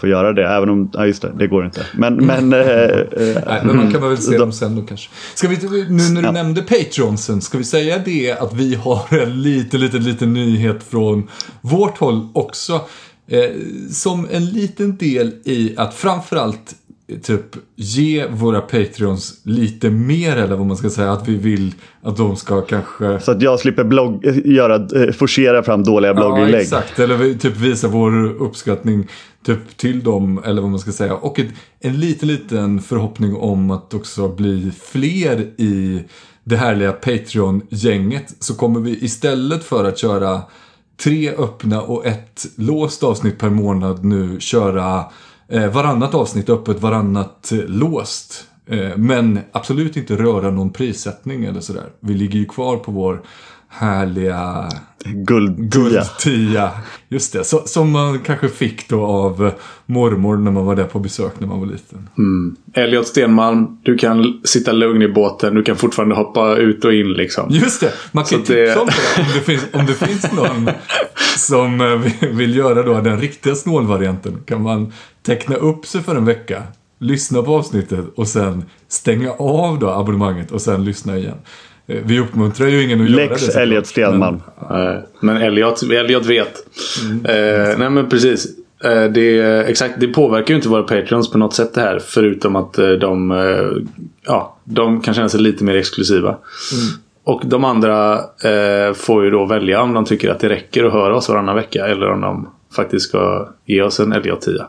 få göra det. Även om, ja just det, det går inte. Men, men, Nej, men man kan väl se dem sen då kanske. Ska vi, nu när du ja. nämnde patronsen, ska vi säga det att vi har en liten, liten, liten nyhet från vårt håll också. Eh, som en liten del i att framförallt typ ge våra Patreons lite mer eller vad man ska säga. Att vi vill att de ska kanske... Så att jag slipper blogg, göra, eh, forcera fram dåliga blogginlägg. Ja, exakt. Eller typ visa vår uppskattning typ till dem eller vad man ska säga. Och ett, en liten, liten förhoppning om att också bli fler i det härliga Patreon-gänget. Så kommer vi istället för att köra tre öppna och ett låst avsnitt per månad nu köra eh, varannat avsnitt öppet, varannat eh, låst. Eh, men absolut inte röra någon prissättning eller sådär. Vi ligger ju kvar på vår härliga guldtia. guldtia. Just det, så, som man kanske fick då av mormor när man var där på besök när man var liten. Mm. Elliot Stenmalm, du kan sitta lugn i båten. Du kan fortfarande hoppa ut och in liksom. Just det, man kan ju tipsa det... om det. Om det, finns, om det finns någon som eh, vill göra då den riktiga snålvarianten kan man teckna upp sig för en vecka lyssna på avsnittet och sen stänga av då abonnemanget och sen lyssna igen. Eh, vi uppmuntrar ju ingen att Lex göra det. Lex Elliot Stenman. Men, men Elliot, Elliot vet. Mm. Eh, nej men precis. Eh, det, exakt, det påverkar ju inte våra Patreons på något sätt det här. Förutom att eh, de, eh, ja, de kan känna sig lite mer exklusiva. Mm. Och de andra eh, får ju då välja om de tycker att det räcker att höra oss varannan vecka. Eller om de faktiskt ska ge oss en Elliot-tia.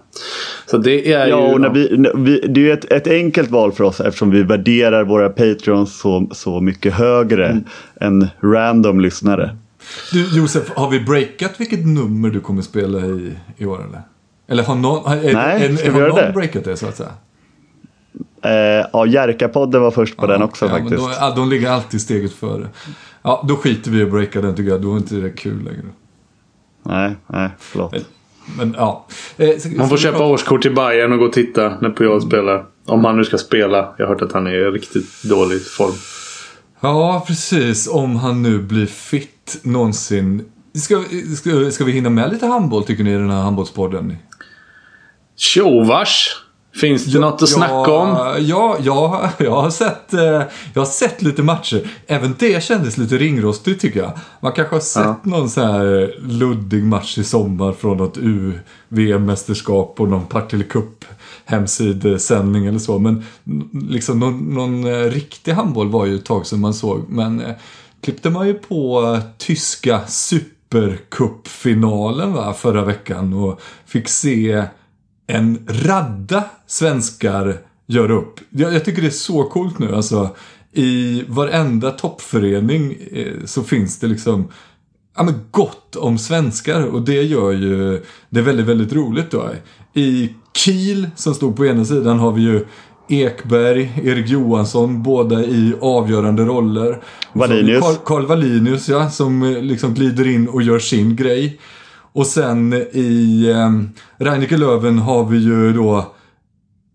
Så det är ja, ju... Och när vi, när vi, det är ju ett, ett, enkelt val för oss eftersom vi värderar våra Patreons så, så mycket högre mm. än random lyssnare. Du Josef, har vi breakat vilket nummer du kommer spela i, i år eller? Eller har någon, är, Nej, är, ska har någon det? breakat det så att säga? Eh, ja, Jerka-podden var först på ja, den också ja, faktiskt. Då, de ligger alltid steget före. Ja, då skiter vi i att breaka den tycker jag. Då är inte det kul längre. Nej, nej, förlåt. Men, men ja. Eh, så, Man får köpa årskort till Bayern och gå och titta när Puyol spelar. Om han nu ska spela. Jag har hört att han är i riktigt dålig form. Ja, precis. Om han nu blir fit någonsin. Ska, ska, ska vi hinna med lite handboll tycker ni i den här handbollspodden? Tjovars! Finns det ja, något att snacka om? Ja, ja, jag, har sett, eh, jag har sett lite matcher. Även det kändes lite ringrostigt tycker jag. Man kanske har sett ja. någon så här luddig match i sommar från något U-VM-mästerskap och någon Partille Cup hemsidesändning eller så. Men liksom någon, någon eh, riktig handboll var ju ett tag sedan man såg. Men eh, klippte man ju på tyska supercupfinalen va, förra veckan och fick se en radda svenskar gör upp. Jag, jag, tycker det är så coolt nu. Alltså, I varenda toppförening eh, så finns det liksom ja, men gott om svenskar och det gör ju det väldigt, väldigt roligt då. I Kiel som stod på ena sidan har vi ju Ekberg, Erik Johansson, båda i avgörande roller. Valinius. Karl, Karl Valinius ja, som eh, liksom glider in och gör sin grej. Och sen i eh, Reineke Löven har vi ju då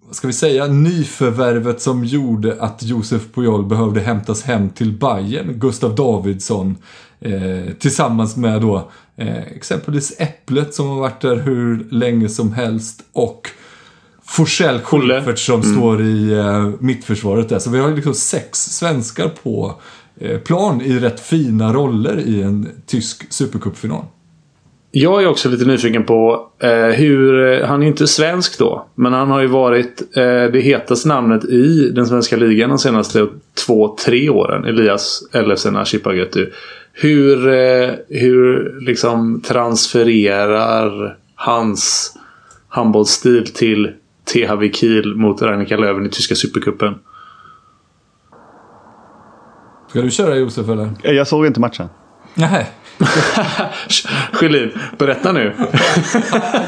vad ska vi säga, nyförvärvet som gjorde att Josef Pujol behövde hämtas hem till Bayern, Gustav Davidsson. Eh, tillsammans med då eh, exempelvis Äpplet som har varit där hur länge som helst och Forsell Schyffert som mm. står i eh, mittförsvaret där. Så vi har liksom sex svenskar på eh, plan i rätt fina roller i en tysk supercupfinal. Jag är också lite nyfiken på eh, hur... Eh, han är inte svensk då. Men han har ju varit eh, det hetaste namnet i den svenska ligan de senaste två, tre åren. Elias Ellefsen Ashipagötu. Hur, eh, hur liksom transfererar hans handbollsstil till THW Kiel mot Ragnika Löven i tyska supercupen? Ska du köra Josef eller? Jag såg inte matchen. Nej. Sjölin, berätta nu. ja,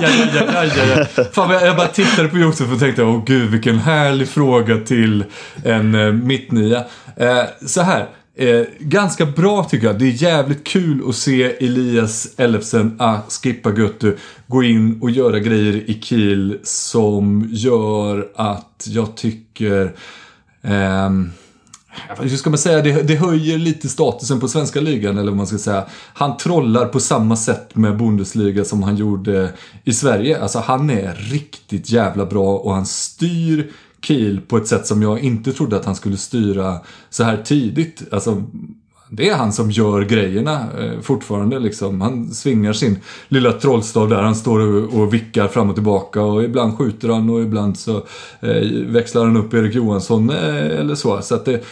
ja, ja, ja, ja. Fan, jag bara tittade på Josef och tänkte, åh gud vilken härlig fråga till en eh, mittnia. Eh, så här. Eh, ganska bra tycker jag. Det är jävligt kul att se Elias Ellefsen ah, Skippa Guttu gå in och göra grejer i Kiel som gör att jag tycker eh, hur ska man säga, det, det, höjer lite statusen på svenska ligan eller vad man ska säga. Han trollar på samma sätt med Bundesliga som han gjorde i Sverige. Alltså han är riktigt jävla bra och han styr Kiel på ett sätt som jag inte trodde att han skulle styra så här tidigt. Alltså, det är han som gör grejerna eh, fortfarande liksom. Han svingar sin lilla trollstav där. Han står och, och vickar fram och tillbaka och ibland skjuter han och ibland så eh, växlar han upp Erik Johansson eh, eller så. Så att det,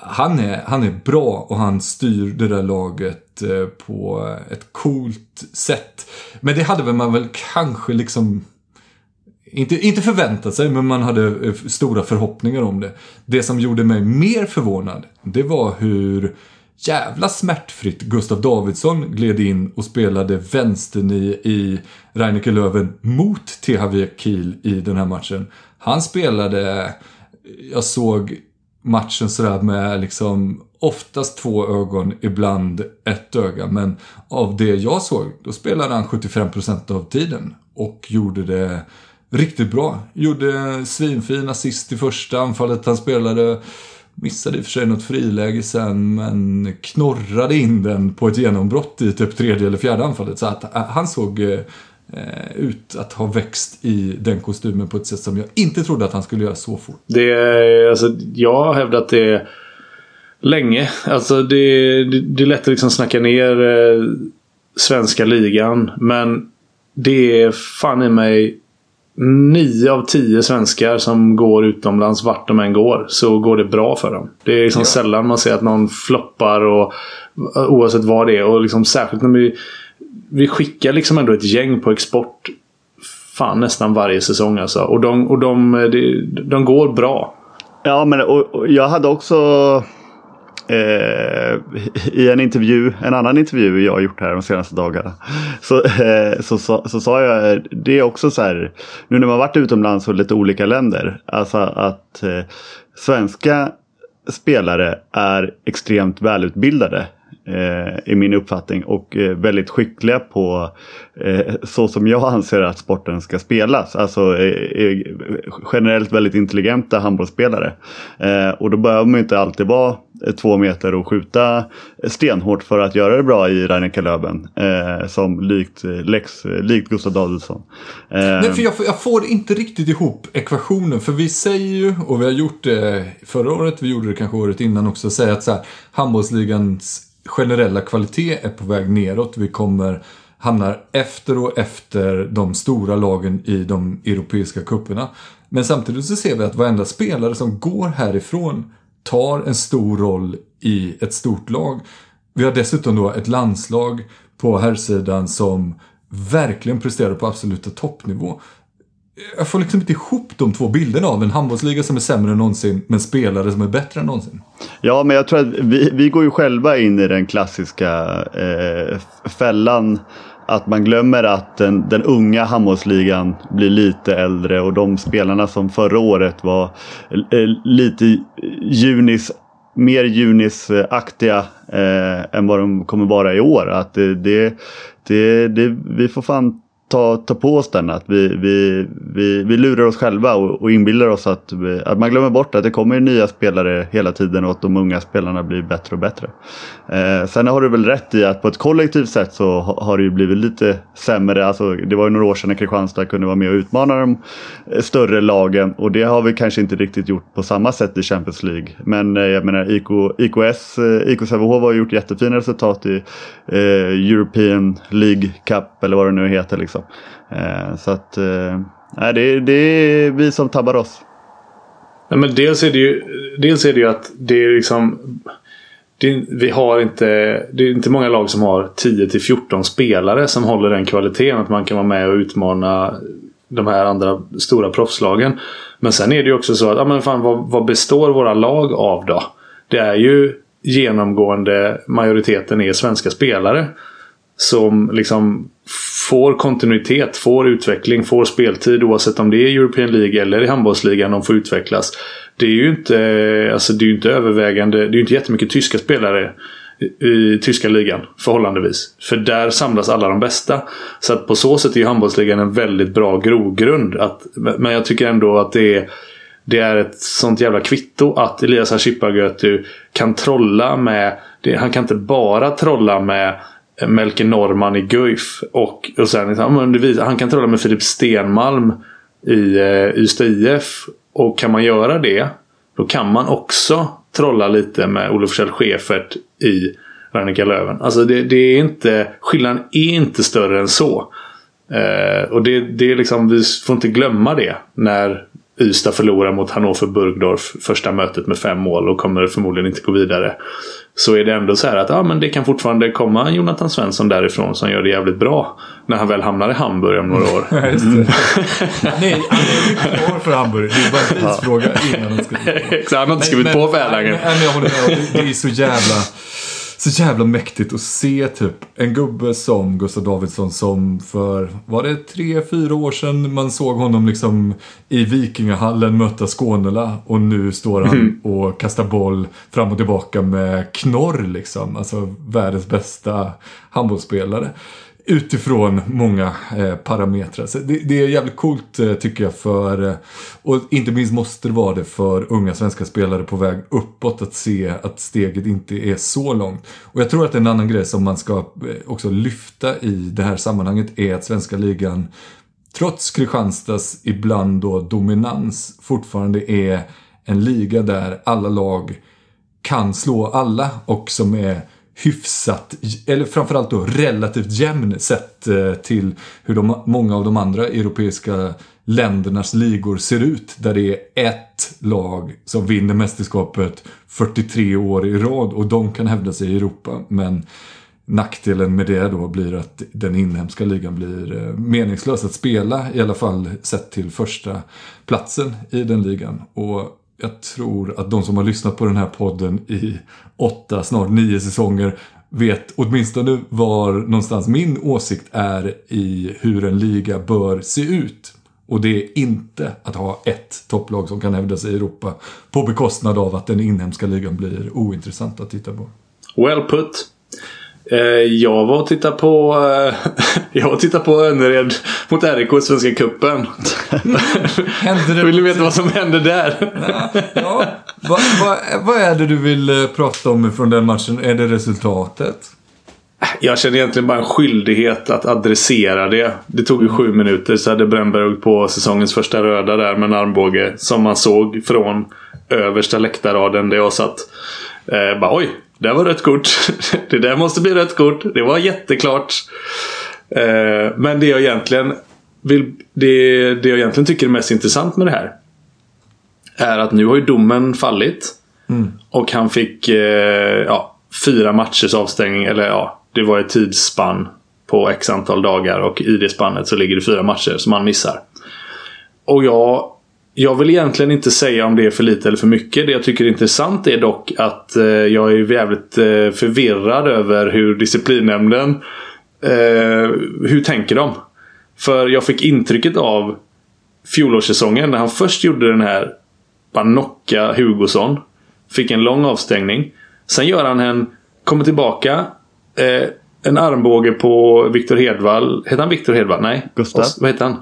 han, är, han är bra och han styr det där laget eh, på ett coolt sätt. Men det hade man väl kanske liksom inte, inte förväntat sig, men man hade eh, stora förhoppningar om det. Det som gjorde mig mer förvånad, det var hur jävla smärtfritt Gustav Davidsson gled in och spelade vänsternie i Reineke Löven mot THW Kiel i den här matchen. Han spelade, jag såg matchen sådär med liksom oftast två ögon, ibland ett öga. Men av det jag såg, då spelade han 75% av tiden och gjorde det riktigt bra. Gjorde svinfin assist i första anfallet han spelade. Missade i och för sig något friläge sen men knorrade in den på ett genombrott i typ tredje eller fjärde anfallet. Så att äh, han såg eh, eh, ut att ha växt i den kostymen på ett sätt som jag inte trodde att han skulle göra så fort. Det är, alltså, jag har hävdat det länge. Alltså det, det, det är lätt att liksom snacka ner eh, svenska ligan. Men det är fan i mig nio av tio svenskar som går utomlands vart de än går så går det bra för dem. Det är liksom ja. sällan man ser att någon floppar och oavsett vad det är. Och liksom särskilt när vi, vi skickar liksom ändå ett gäng på export fan nästan varje säsong alltså. Och de, och de, de, de går bra. Ja men och, och jag hade också Eh, I en intervju, en annan intervju jag har gjort här de senaste dagarna. Så, eh, så, så, så, sa jag det är också så här. Nu när man varit utomlands och lite olika länder. Alltså att eh, svenska spelare är extremt välutbildade Eh, i min uppfattning och eh, väldigt skickliga på eh, så som jag anser att sporten ska spelas. Alltså eh, eh generellt väldigt intelligenta handbollsspelare. Eh, och då behöver man inte alltid vara eh, två meter och skjuta stenhårt för att göra det bra i Reineke eh, som likt, Lex, likt Gustav Davidsson. Nej, för jag, jag får inte riktigt ihop ekvationen. För vi säger ju, och vi har gjort det förra året, vi gjorde det kanske året innan också, säga att så här, handbollsligans generella kvalitet är på väg neråt. Vi kommer hamnar efter och efter de stora lagen i de europeiska kupperna. Men samtidigt så ser vi att varenda spelare som går härifrån tar en stor roll i ett stort lag. Vi har dessutom då ett landslag på herrsidan som verkligen presterar på absoluta toppnivå jag får liksom inte ihop de två bilderna av en handbollsliga som är sämre än någonsin men spelare som är bättre än någonsin. Ja, men jag tror att vi, vi går ju själva in i den klassiska eh, fällan att man glömmer att den, den unga handbollsligan blir lite äldre och de spelarna som förra året var eh, lite junis mer junisaktiga eh, än vad de kommer vara i år. Att det, det, det, det, vi får fan ta, ta på oss den. Att vi, vi, vi, vi lurar oss själva och, och inbillar oss att, att man glömmer bort att det kommer nya spelare hela tiden och att de unga spelarna blir bättre och bättre. Eh, sen har du väl rätt i att på ett kollektivt sätt så har det ju blivit lite sämre. Alltså, det var ju några år sedan när Kristianstad kunde vara med och utmana de större lagen och det har vi kanske inte riktigt gjort på samma sätt i Champions League. Men eh, jag menar IK, IKS, eh, IK Sävehof har gjort jättefina resultat i eh, European League Cup eller vad det nu heter. Liksom. Eh, så att eh, det, det är vi som tabbar oss. Nej, men dels är det ju, dels är det ju att det är liksom det, vi har inte, det är inte många lag som har 10 till 14 spelare som håller den kvaliteten att man kan vara med och utmana de här andra stora proffslagen. Men sen är det ju också så att, ja men fan vad, vad består våra lag av då? Det är ju genomgående majoriteten är svenska spelare. Som liksom får kontinuitet, får utveckling, får speltid oavsett om det är European League eller i handbollsligan de får utvecklas. Det är ju inte, eh, alltså det är inte övervägande, det är ju inte jättemycket tyska spelare i, tyska ligan förhållandevis. För där samlas alla de bästa. Så att på så sätt är ju handbollsligan en väldigt bra grogrund. Att, men jag tycker ändå att det är det är ett sånt jävla kvitto att Elias Hashipagötu kan trolla med... Det, han kan inte bara trolla med Melke Norman i Guif. Och, och sen, han kan trolla med Filip Stenmalm i eh, Ystad IF. Och kan man göra det, då kan man också trolla lite med Olof Kjell Schäfert i Rannika Löven. Alltså det, det, är inte, skillnaden är inte större än så. Eh, och det, det är liksom, vi får inte glömma det när Ystad förlorar mot Hannover Burgdorf första mötet med fem mål och kommer förmodligen inte gå vidare. Så är det ändå så här att ja, men det kan fortfarande komma Jonathan Svensson därifrån som gör det jävligt bra. När han väl hamnar i Hamburg om några år. Mm. Nej, han är ju kvar för Hamburg. Det är bara en tidsfråga innan han ska Exakt, han har inte skrivit på för Erlangen. Det är så jävla så jävla mäktigt att se typ en gubbe som Gustav Davidsson som för, var det tre, fyra år sedan man såg honom liksom i Vikingahallen möta Skånela och nu står han mm. och kastar boll fram och tillbaka med knorr liksom. Alltså världens bästa handbollsspelare utifrån många eh, parametrar. Så det, det, är jävligt coolt eh, tycker jag för, eh, och inte minst måste det vara det för unga svenska spelare på väg uppåt att se att steget inte är så långt. Och jag tror att en annan grej som man ska eh, också lyfta i det här sammanhanget är att svenska ligan trots Kristianstads ibland då dominans fortfarande är en liga där alla lag kan slå alla och som är hyfsat, eller framförallt då relativt jämn sett eh, till hur de, många av de andra europeiska ländernas ligor ser ut. Där det är ett lag som vinner mästerskapet 43 år i rad och de kan hävda sig i Europa. Men nackdelen med det då blir att den inhemska ligan blir eh, meningslös att spela. I alla fall sett till första platsen i den ligan. Och jag tror att de som har lyssnat på den här podden i åtta, snart nio säsonger vet åtminstone var någonstans min åsikt är i hur en liga bör se ut. Och det är inte att ha ett topplag som kan hävda sig i Europa på bekostnad av att den inhemska ligan blir ointressant att titta på. Well put. Eh, jag var och tittade på eh, Jag var och tittade på Önnered mot RIK i Svenska Cupen. vill du veta vad som hände där? ja, vad, vad, vad är det du vill eh, prata om från den matchen? Är det resultatet? Jag känner egentligen bara en skyldighet att adressera det. Det tog ju sju minuter så hade Brännberg på säsongens första röda där med en armbåge. Som man såg från översta läktarraden där jag satt. Eh, bara oj, det var rött kort. det där måste bli rött kort. Det var jätteklart. Eh, men det jag egentligen vill, det, det jag egentligen tycker är mest intressant med det här. Är att nu har ju domen fallit. Mm. Och han fick eh, ja, fyra matchers avstängning. Eller ja, det var ett tidsspann på x antal dagar. Och i det spannet så ligger det fyra matcher som han missar. Och jag jag vill egentligen inte säga om det är för lite eller för mycket. Det jag tycker är intressant är dock att eh, jag är jävligt eh, förvirrad över hur disciplinnämnden eh, Hur tänker de? För jag fick intrycket av fjolårssäsongen när han först gjorde den här Banocka Hugosson. Fick en lång avstängning. Sen gör han en, kommer tillbaka. Eh, en armbåge på Viktor Hedvall. Heter han Viktor Hedvall? Nej. Gustav. Os- vad heter han?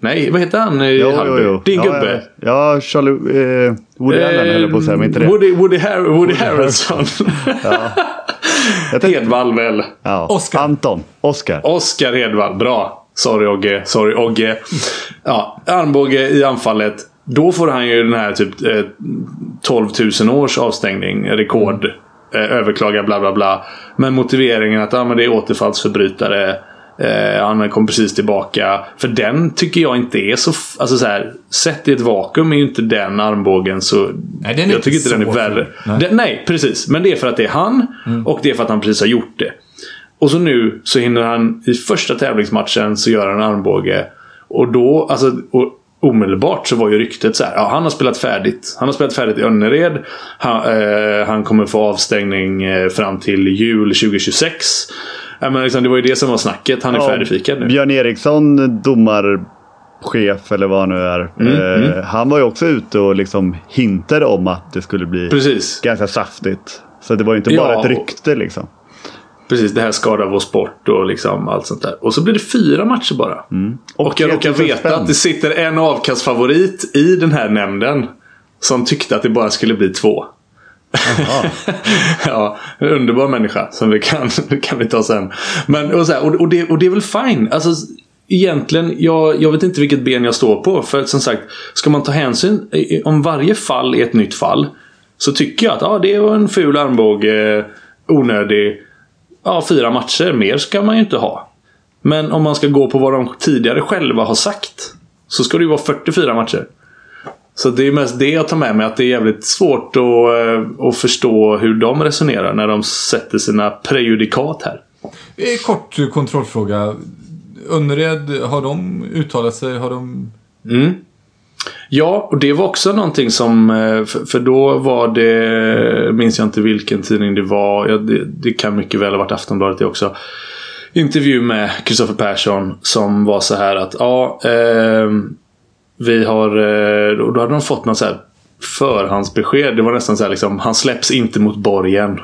Nej, vad heter han i Jo, jo, jo. Din ja, gubbe. Ja, ja Charlie... Eh, Woody Allen höll på att säga, men inte det. Woody, Woody, Har Woody Harrelson. Jag tänkte- Hedvall väl. Ja. Oscar. Anton. Oscar. Oskar Hedvall. Bra. Sorry Ogge. Sorry Ogge. Ja, armbåge i anfallet. Då får han ju den här typ eh, 12 000 års avstängning. Rekord. Eh, överklaga bla bla bla. Men motiveringen att ah, men det är återfallsförbrytare. Eh, han kom precis tillbaka. För den tycker jag inte är så... Alltså så här, sett i ett vakuum är ju inte den armbågen så... Nej, den är jag tycker inte den är värre. Nej. Den, nej, precis. Men det är för att det är han. Och det är för att han precis har gjort det. Och så nu så hinner han i första tävlingsmatchen så gör han en armbåge. Och då, alltså och omedelbart så var ju ryktet så här. Ja, han har spelat färdigt. Han har spelat färdigt i Önnered. Han, eh, han kommer få avstängning eh, fram till jul 2026. Ja, men liksom, det var ju det som var snacket. Han är Ja, färdigfikad nu. Björn Eriksson, domarchef eller vad han nu är. Mm, eh, Han var ju också ute och liksom hintade om att det skulle bli Precis. ganska saftigt. Så det var ju inte Ja, bara ett och- rykte liksom. Precis, det här skadar vår sport och liksom allt sånt där. Och så blir det fyra matcher bara. Och, Mm. Och jag råkar 3000 veta spänn. att det sitter en avkastfavorit i den här nämnden. Som tyckte att det bara skulle bli två. ja, en underbar människa som vi kan, kan vi ta sen. Men, och, så här, och, och, det, och det är väl fine. Alltså, egentligen, jag, jag vet inte vilket ben jag står på. För att som sagt, ska man ta hänsyn om varje fall är ett nytt fall. Så tycker jag att ah, det var en ful armbåge, onödig. Ja, fyra matcher. Mer ska man ju inte ha. Men om man ska gå på vad de tidigare själva har sagt. Så ska det ju vara 44 matcher. Så det är mest det jag tar med mig. Att det är jävligt svårt att, eh, att förstå hur de resonerar när de sätter sina prejudikat här. Eh, Kort kontrollfråga. Önnered, har de uttalat sig? Har de... Ja, och det var också någonting som... eh, För, för då var det... Minns jag inte vilken tidning det var. Ja, det, det kan mycket väl ha varit Aftonbladet det också. Intervju med Kristoffer Persson som var så här att ja... Eh, vi har... Eh, då hade de fått något så här förhandsbesked. Det var nästan så här liksom, han släpps inte mot borgen.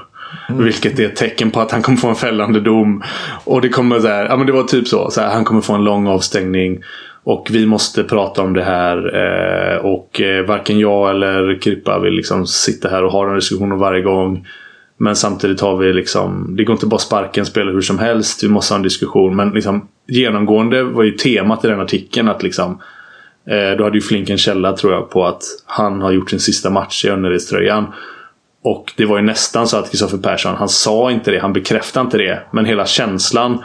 Vilket är ett tecken på att han kommer få en fällande dom. Och det kommer så här, ja men det var typ så. så här, han kommer få en lång avstängning. Och vi måste prata om det här. Eh, och eh, varken jag eller Krippa vill liksom sitta här och ha den diskussionen varje gång. Men samtidigt har vi liksom, det går inte bara sparka en spelare hur som helst. Vi måste ha en diskussion. Men liksom, genomgående var ju temat i den artikeln att liksom Eh, då hade ju Flink en källa tror jag på att han har gjort sin sista match i Önneredströjan. Och det var ju nästan så att Kristoffer Persson, han sa inte det, han bekräftade inte det. Men hela känslan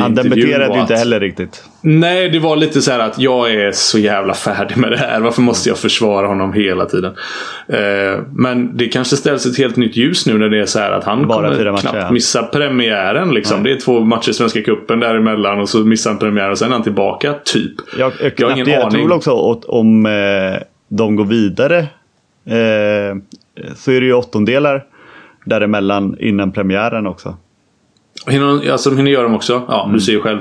han var ju inte heller riktigt. Nej, det var lite så här att jag är så jävla färdig med det här. Varför måste jag försvara honom hela tiden? Eh, men det kanske ställs ett helt nytt ljus nu när det är så här att han Bara kommer matcher, knappt ja. missa premiären. Liksom. Det är två matcher i Svenska Cupen däremellan och så missar han premiären och sen är han tillbaka, typ. Jag, jag, Jag har ingen det, jag tror aning. också att om eh, de går vidare eh, så är det ju åttondelar däremellan innan premiären också. Hinner, alltså, de hinner göra dem också. Ja, Mm. du ser ju själv.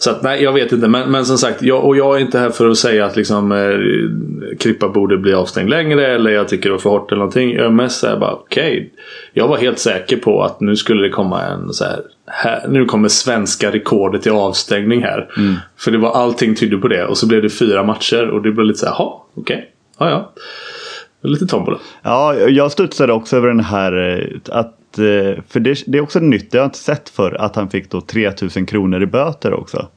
Så att, nej, jag vet inte. Men, men som sagt, jag, och jag är inte här för att säga att liksom, eh, Krippa borde bli avstängd längre. Eller jag tycker det var för hårt eller någonting. Jag är mest såhär bara, okej. Jag var helt säker på att nu skulle det komma en så här, här nu kommer svenska rekordet i avstängning här. Mm. För det var allting tydde på det. Och så blev det fyra matcher. Och det blev lite såhär, jaha, okej. Ja, ja. Lite tombola. Ja, jag studsade också över den här eh, att eh, för det, det är också nytt, det har jag inte sett för att han fick då 3000 kronor i böter också.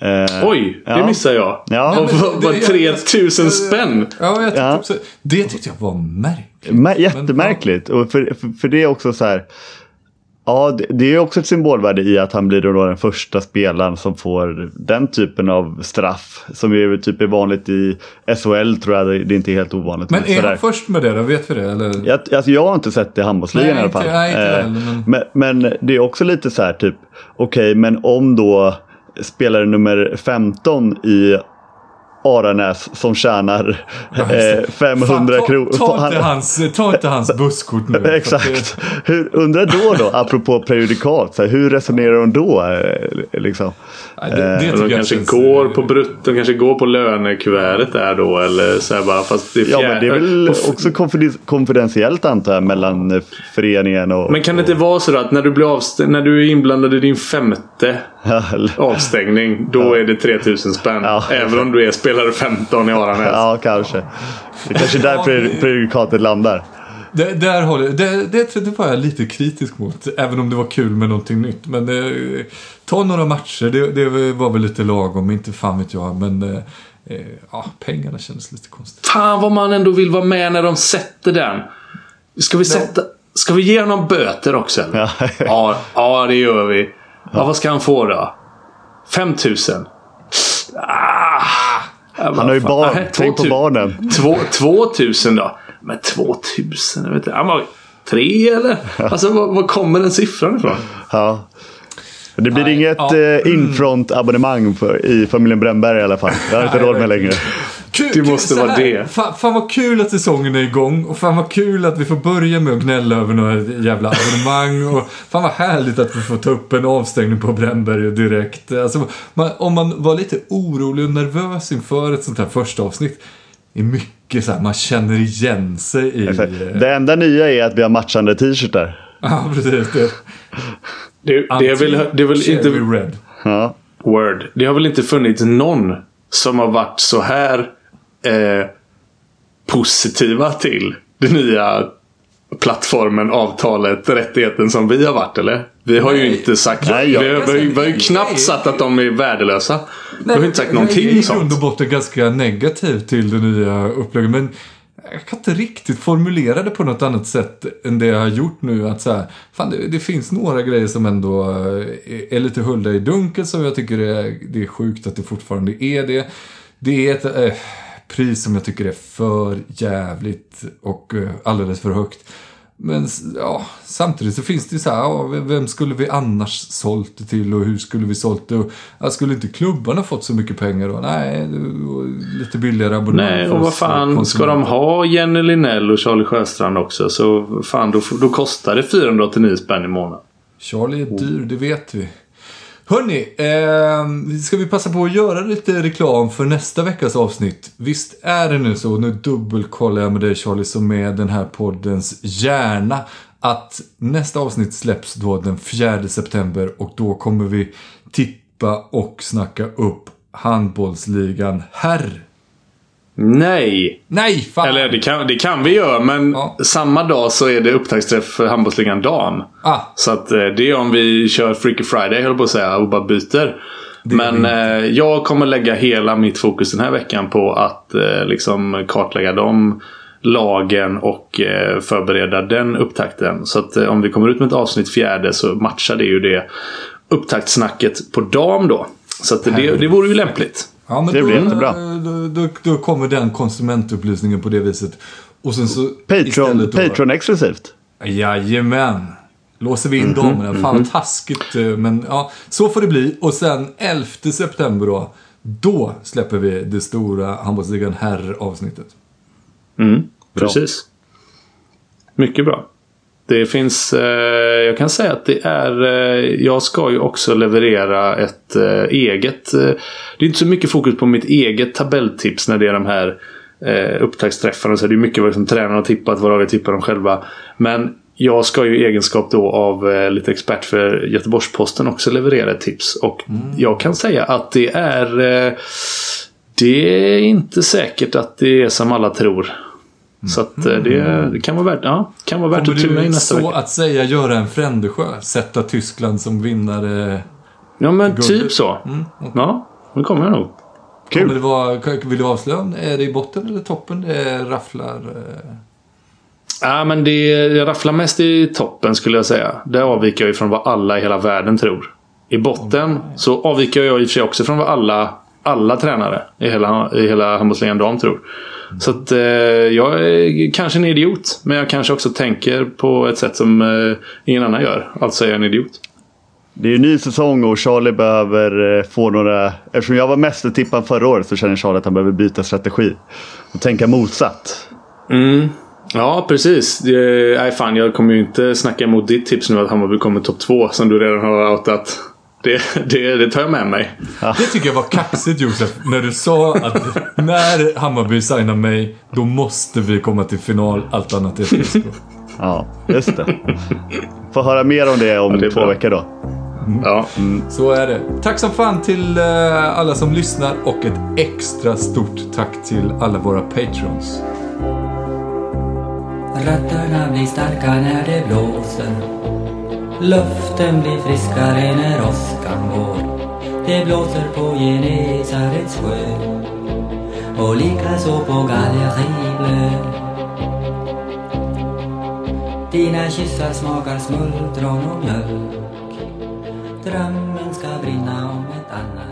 Eh, Oj, det ja. missade jag. Ja. Och vad- vad, 3000 spänn? Ja, jag tyckte Ja. också... Det tyckte jag var märkligt. Mä- Jättemärkligt. Och för, för, för det är också så här. Ja, det, är också ett symbolvärde i att han blir då den första spelaren som får den typen av straff. Som ju typ är vanligt i SHL tror jag. Det är inte helt ovanligt. Men är han först med det då? Vet vi det? Eller? Jag, alltså jag har inte sett det i handbollsligan i alla fall. nej, inte Eh, men- men... Men, det är också lite så här typ. Okej, men om då spelare nummer 15 i Aranäs som tjänar eh, 500 ta, kronor. Ta, inte hans, ta inte hans busskort nu. Exakt. Hur, undrar då då, apropå prejudikat, så här, hur resonerar de då? eh, Liksom? Det, nej, det, det De kanske känns- går på brutto, de kanske går på lönekuvertet där då eller så här bara fast det är Ja fjär- men det är väl också konfiden- konfidentiellt antar jag mellan eh, föreningen och... Men kan det inte vara så då att när du, blir avstängd, när du är inblandad i din femte Ja, avstängning, då är det 3000 spänn. Ja. Även om du är spelare 15 i Aranäs. Ja, kanske. Det är kanske är där pre- prejudikatet landar. Det, där håller, det, det, det var jag lite kritisk mot, även om det var kul med någonting nytt. Men eh, ta några matcher, det, det var väl lite lagom, inte fan vet jag. Men eh, eh, ja, pengarna kändes lite konstigt. Fan vad man ändå vill vara med när de sätter den. Ska vi sätta... Ska vi ge honom böter också? Ja. ja, ja, det gör vi. Ja, vad ska han få då? 5000? Ah, Han har ju barn. Nej, Tänk på 2000. barnen. Två, 2000 då? Men 2000? Jag vet inte. Han var tre eller? Alltså var, var kommer den siffran ifrån? Ja. Det blir Nej, inget ja. eh, infront-abonnemang i familjen Brännberg i alla fall. Det har jag inte råd med längre. Kul, Det måste vara det. Fan, fan vad kul att säsongen är igång och fan vad kul att vi får börja med att gnälla över några jävla abonnemang och fan vad härligt att vi får ta upp en avstängning på Brännberg direkt. Alltså, man, om man var lite orolig och nervös inför ett sånt här första avsnitt är mycket så här, man känner igen sig i... Exakt. eh, Det enda nya är att vi har matchande t-shirtar. Ja, precis. Det. Det, det är väl, det är väl inte... Red. Ja. Word. Det har väl inte funnits någon som har varit så här eh, positiva till den nya plattformen, avtalet, rättigheten som vi har varit eller? Vi har ju Nej. inte sagt... Nej, vi, jag- har, vi, har, ju- vi har ju knappt Nej. sagt att de är värdelösa. vi har ju inte sagt jag- Jag är någonting i sånt. grund och botten ganska negativ till det nya upplägget. Men jag kan inte riktigt formulera det på något annat sätt än det jag har gjort nu. Att så här, fan, det, det finns några grejer som ändå eh, är, är lite hullda i dunkel som jag tycker är, det är sjukt att det fortfarande är det. Det är ett eh, pris som jag tycker är för jävligt och eh, alldeles för högt. Men ja, samtidigt så finns det ju så här, ja, vem- skulle vi annars sålt det till och hur skulle vi sålt det? Och, ja, skulle inte klubbarna fått så mycket pengar då? Nej, lite billigare abonnemang Nej, och vad fan. Ska de ha Jenny Linell och Charlie Sjöstrand också så fan då, då kostar det 489 spänn i månaden. Charlie är dyr, det vet vi. Hörni, eh, ska vi passa på att göra lite reklam för nästa veckas avsnitt? Visst är det nu så, nu dubbelkollar jag med dig Charlie som är den här poddens hjärna, att nästa avsnitt släpps då den 4 september och då kommer vi tippa och snacka upp handbollsligan herr. Nej! Nej, fan! Eller det kan, det kan vi göra men Ja. samma dag så är det upptaktsträff för handbollsligan dam. Ah, Så att eh, det är om vi kör Freaky Friday höll på att säga och bara byter. Men eh, jag kommer lägga hela mitt fokus den här veckan på att eh, liksom kartlägga de lagen och eh, förbereda den upptakten. Så att eh, om vi kommer ut med ett avsnitt fjärde så matchar det ju det upptaktsnacket på dam då. Så att det, det vore ju lämpligt. Ja, men Det då, blir jättebra. Då, då, då kommer den konsumentupplysningen på det viset. Och sen så Patreon, då- Patreon exklusivt. Jajamän. Låser vi in Mhm, damerna. Fan vad taskigt. eh, Men ja, så får det bli. Och sen 11 september då. Då släpper vi det stora handbollsligan herr-avsnittet. Mm, precis. Mycket bra. Det finns, eh, jag kan säga att det är, eh, jag ska ju också leverera ett eh, eget, det är inte så mycket fokus på mitt eget tabelltips när det är de här upptaktsträffarna. Så det är mycket vad som tränarna har tippat, vad laget tippar dem själva. Men jag ska ju i egenskap då av lite expert för Göteborgs-Posten också leverera ett tips. Och jag kan säga att det är det är inte säkert att det är som alla tror. Så att eh, det, det kan vara värt, ja, kan vara värt Kommer att tuna in nästa så vecka. att säga göra en Frändesjö? Sätta Tyskland som vinnare? Ja men Guldet. typ så. Mm, Ja, det kommer jag nog. Kul. Kommer det vara, vill du avslöja? Är det i botten eller toppen? Det rafflar? eh, Ja men det, det rafflar mest i toppen skulle jag säga. Där avviker jag ifrån vad alla i hela världen tror. I botten så avviker jag i och för sig också från vad alla, alla tränare i hela, i hela handbollsligan dam tror. Så att eh, jag är kanske en idiot. Men jag kanske också tänker på ett sätt som eh, ingen annan gör. Alltså är jag en idiot. det är ju ny säsong och Charlie behöver eh, få några... Eftersom jag var mästertippad förra året så känner Charlie att han behöver byta strategi. Och tänka motsatt. Mm. Ja, precis. Nej, fan, jag kommer ju inte snacka emot ditt tips nu att Hammarby kommer topp två som du redan har outat. Det, det, det tar jag med mig. Det tycker jag var kaxigt Josef. När du sa att när Hammarby signar mig, då måste vi komma till final. Allt annat är fiasko. Ja, just det. Får höra mer om det om det är två bra. veckor då. Ja. Så är det. Tack som fan till eh, alla som lyssnar och ett extra stort tack till alla våra patrons. Rötterna blir starka när det blåser Luften blir friskare när åskan går. Det blåser på Genesarets sjö. Och likaså på Galleribö Dina kyssar smakar smultron och mjölk. Drömmen ska brinna om ett annat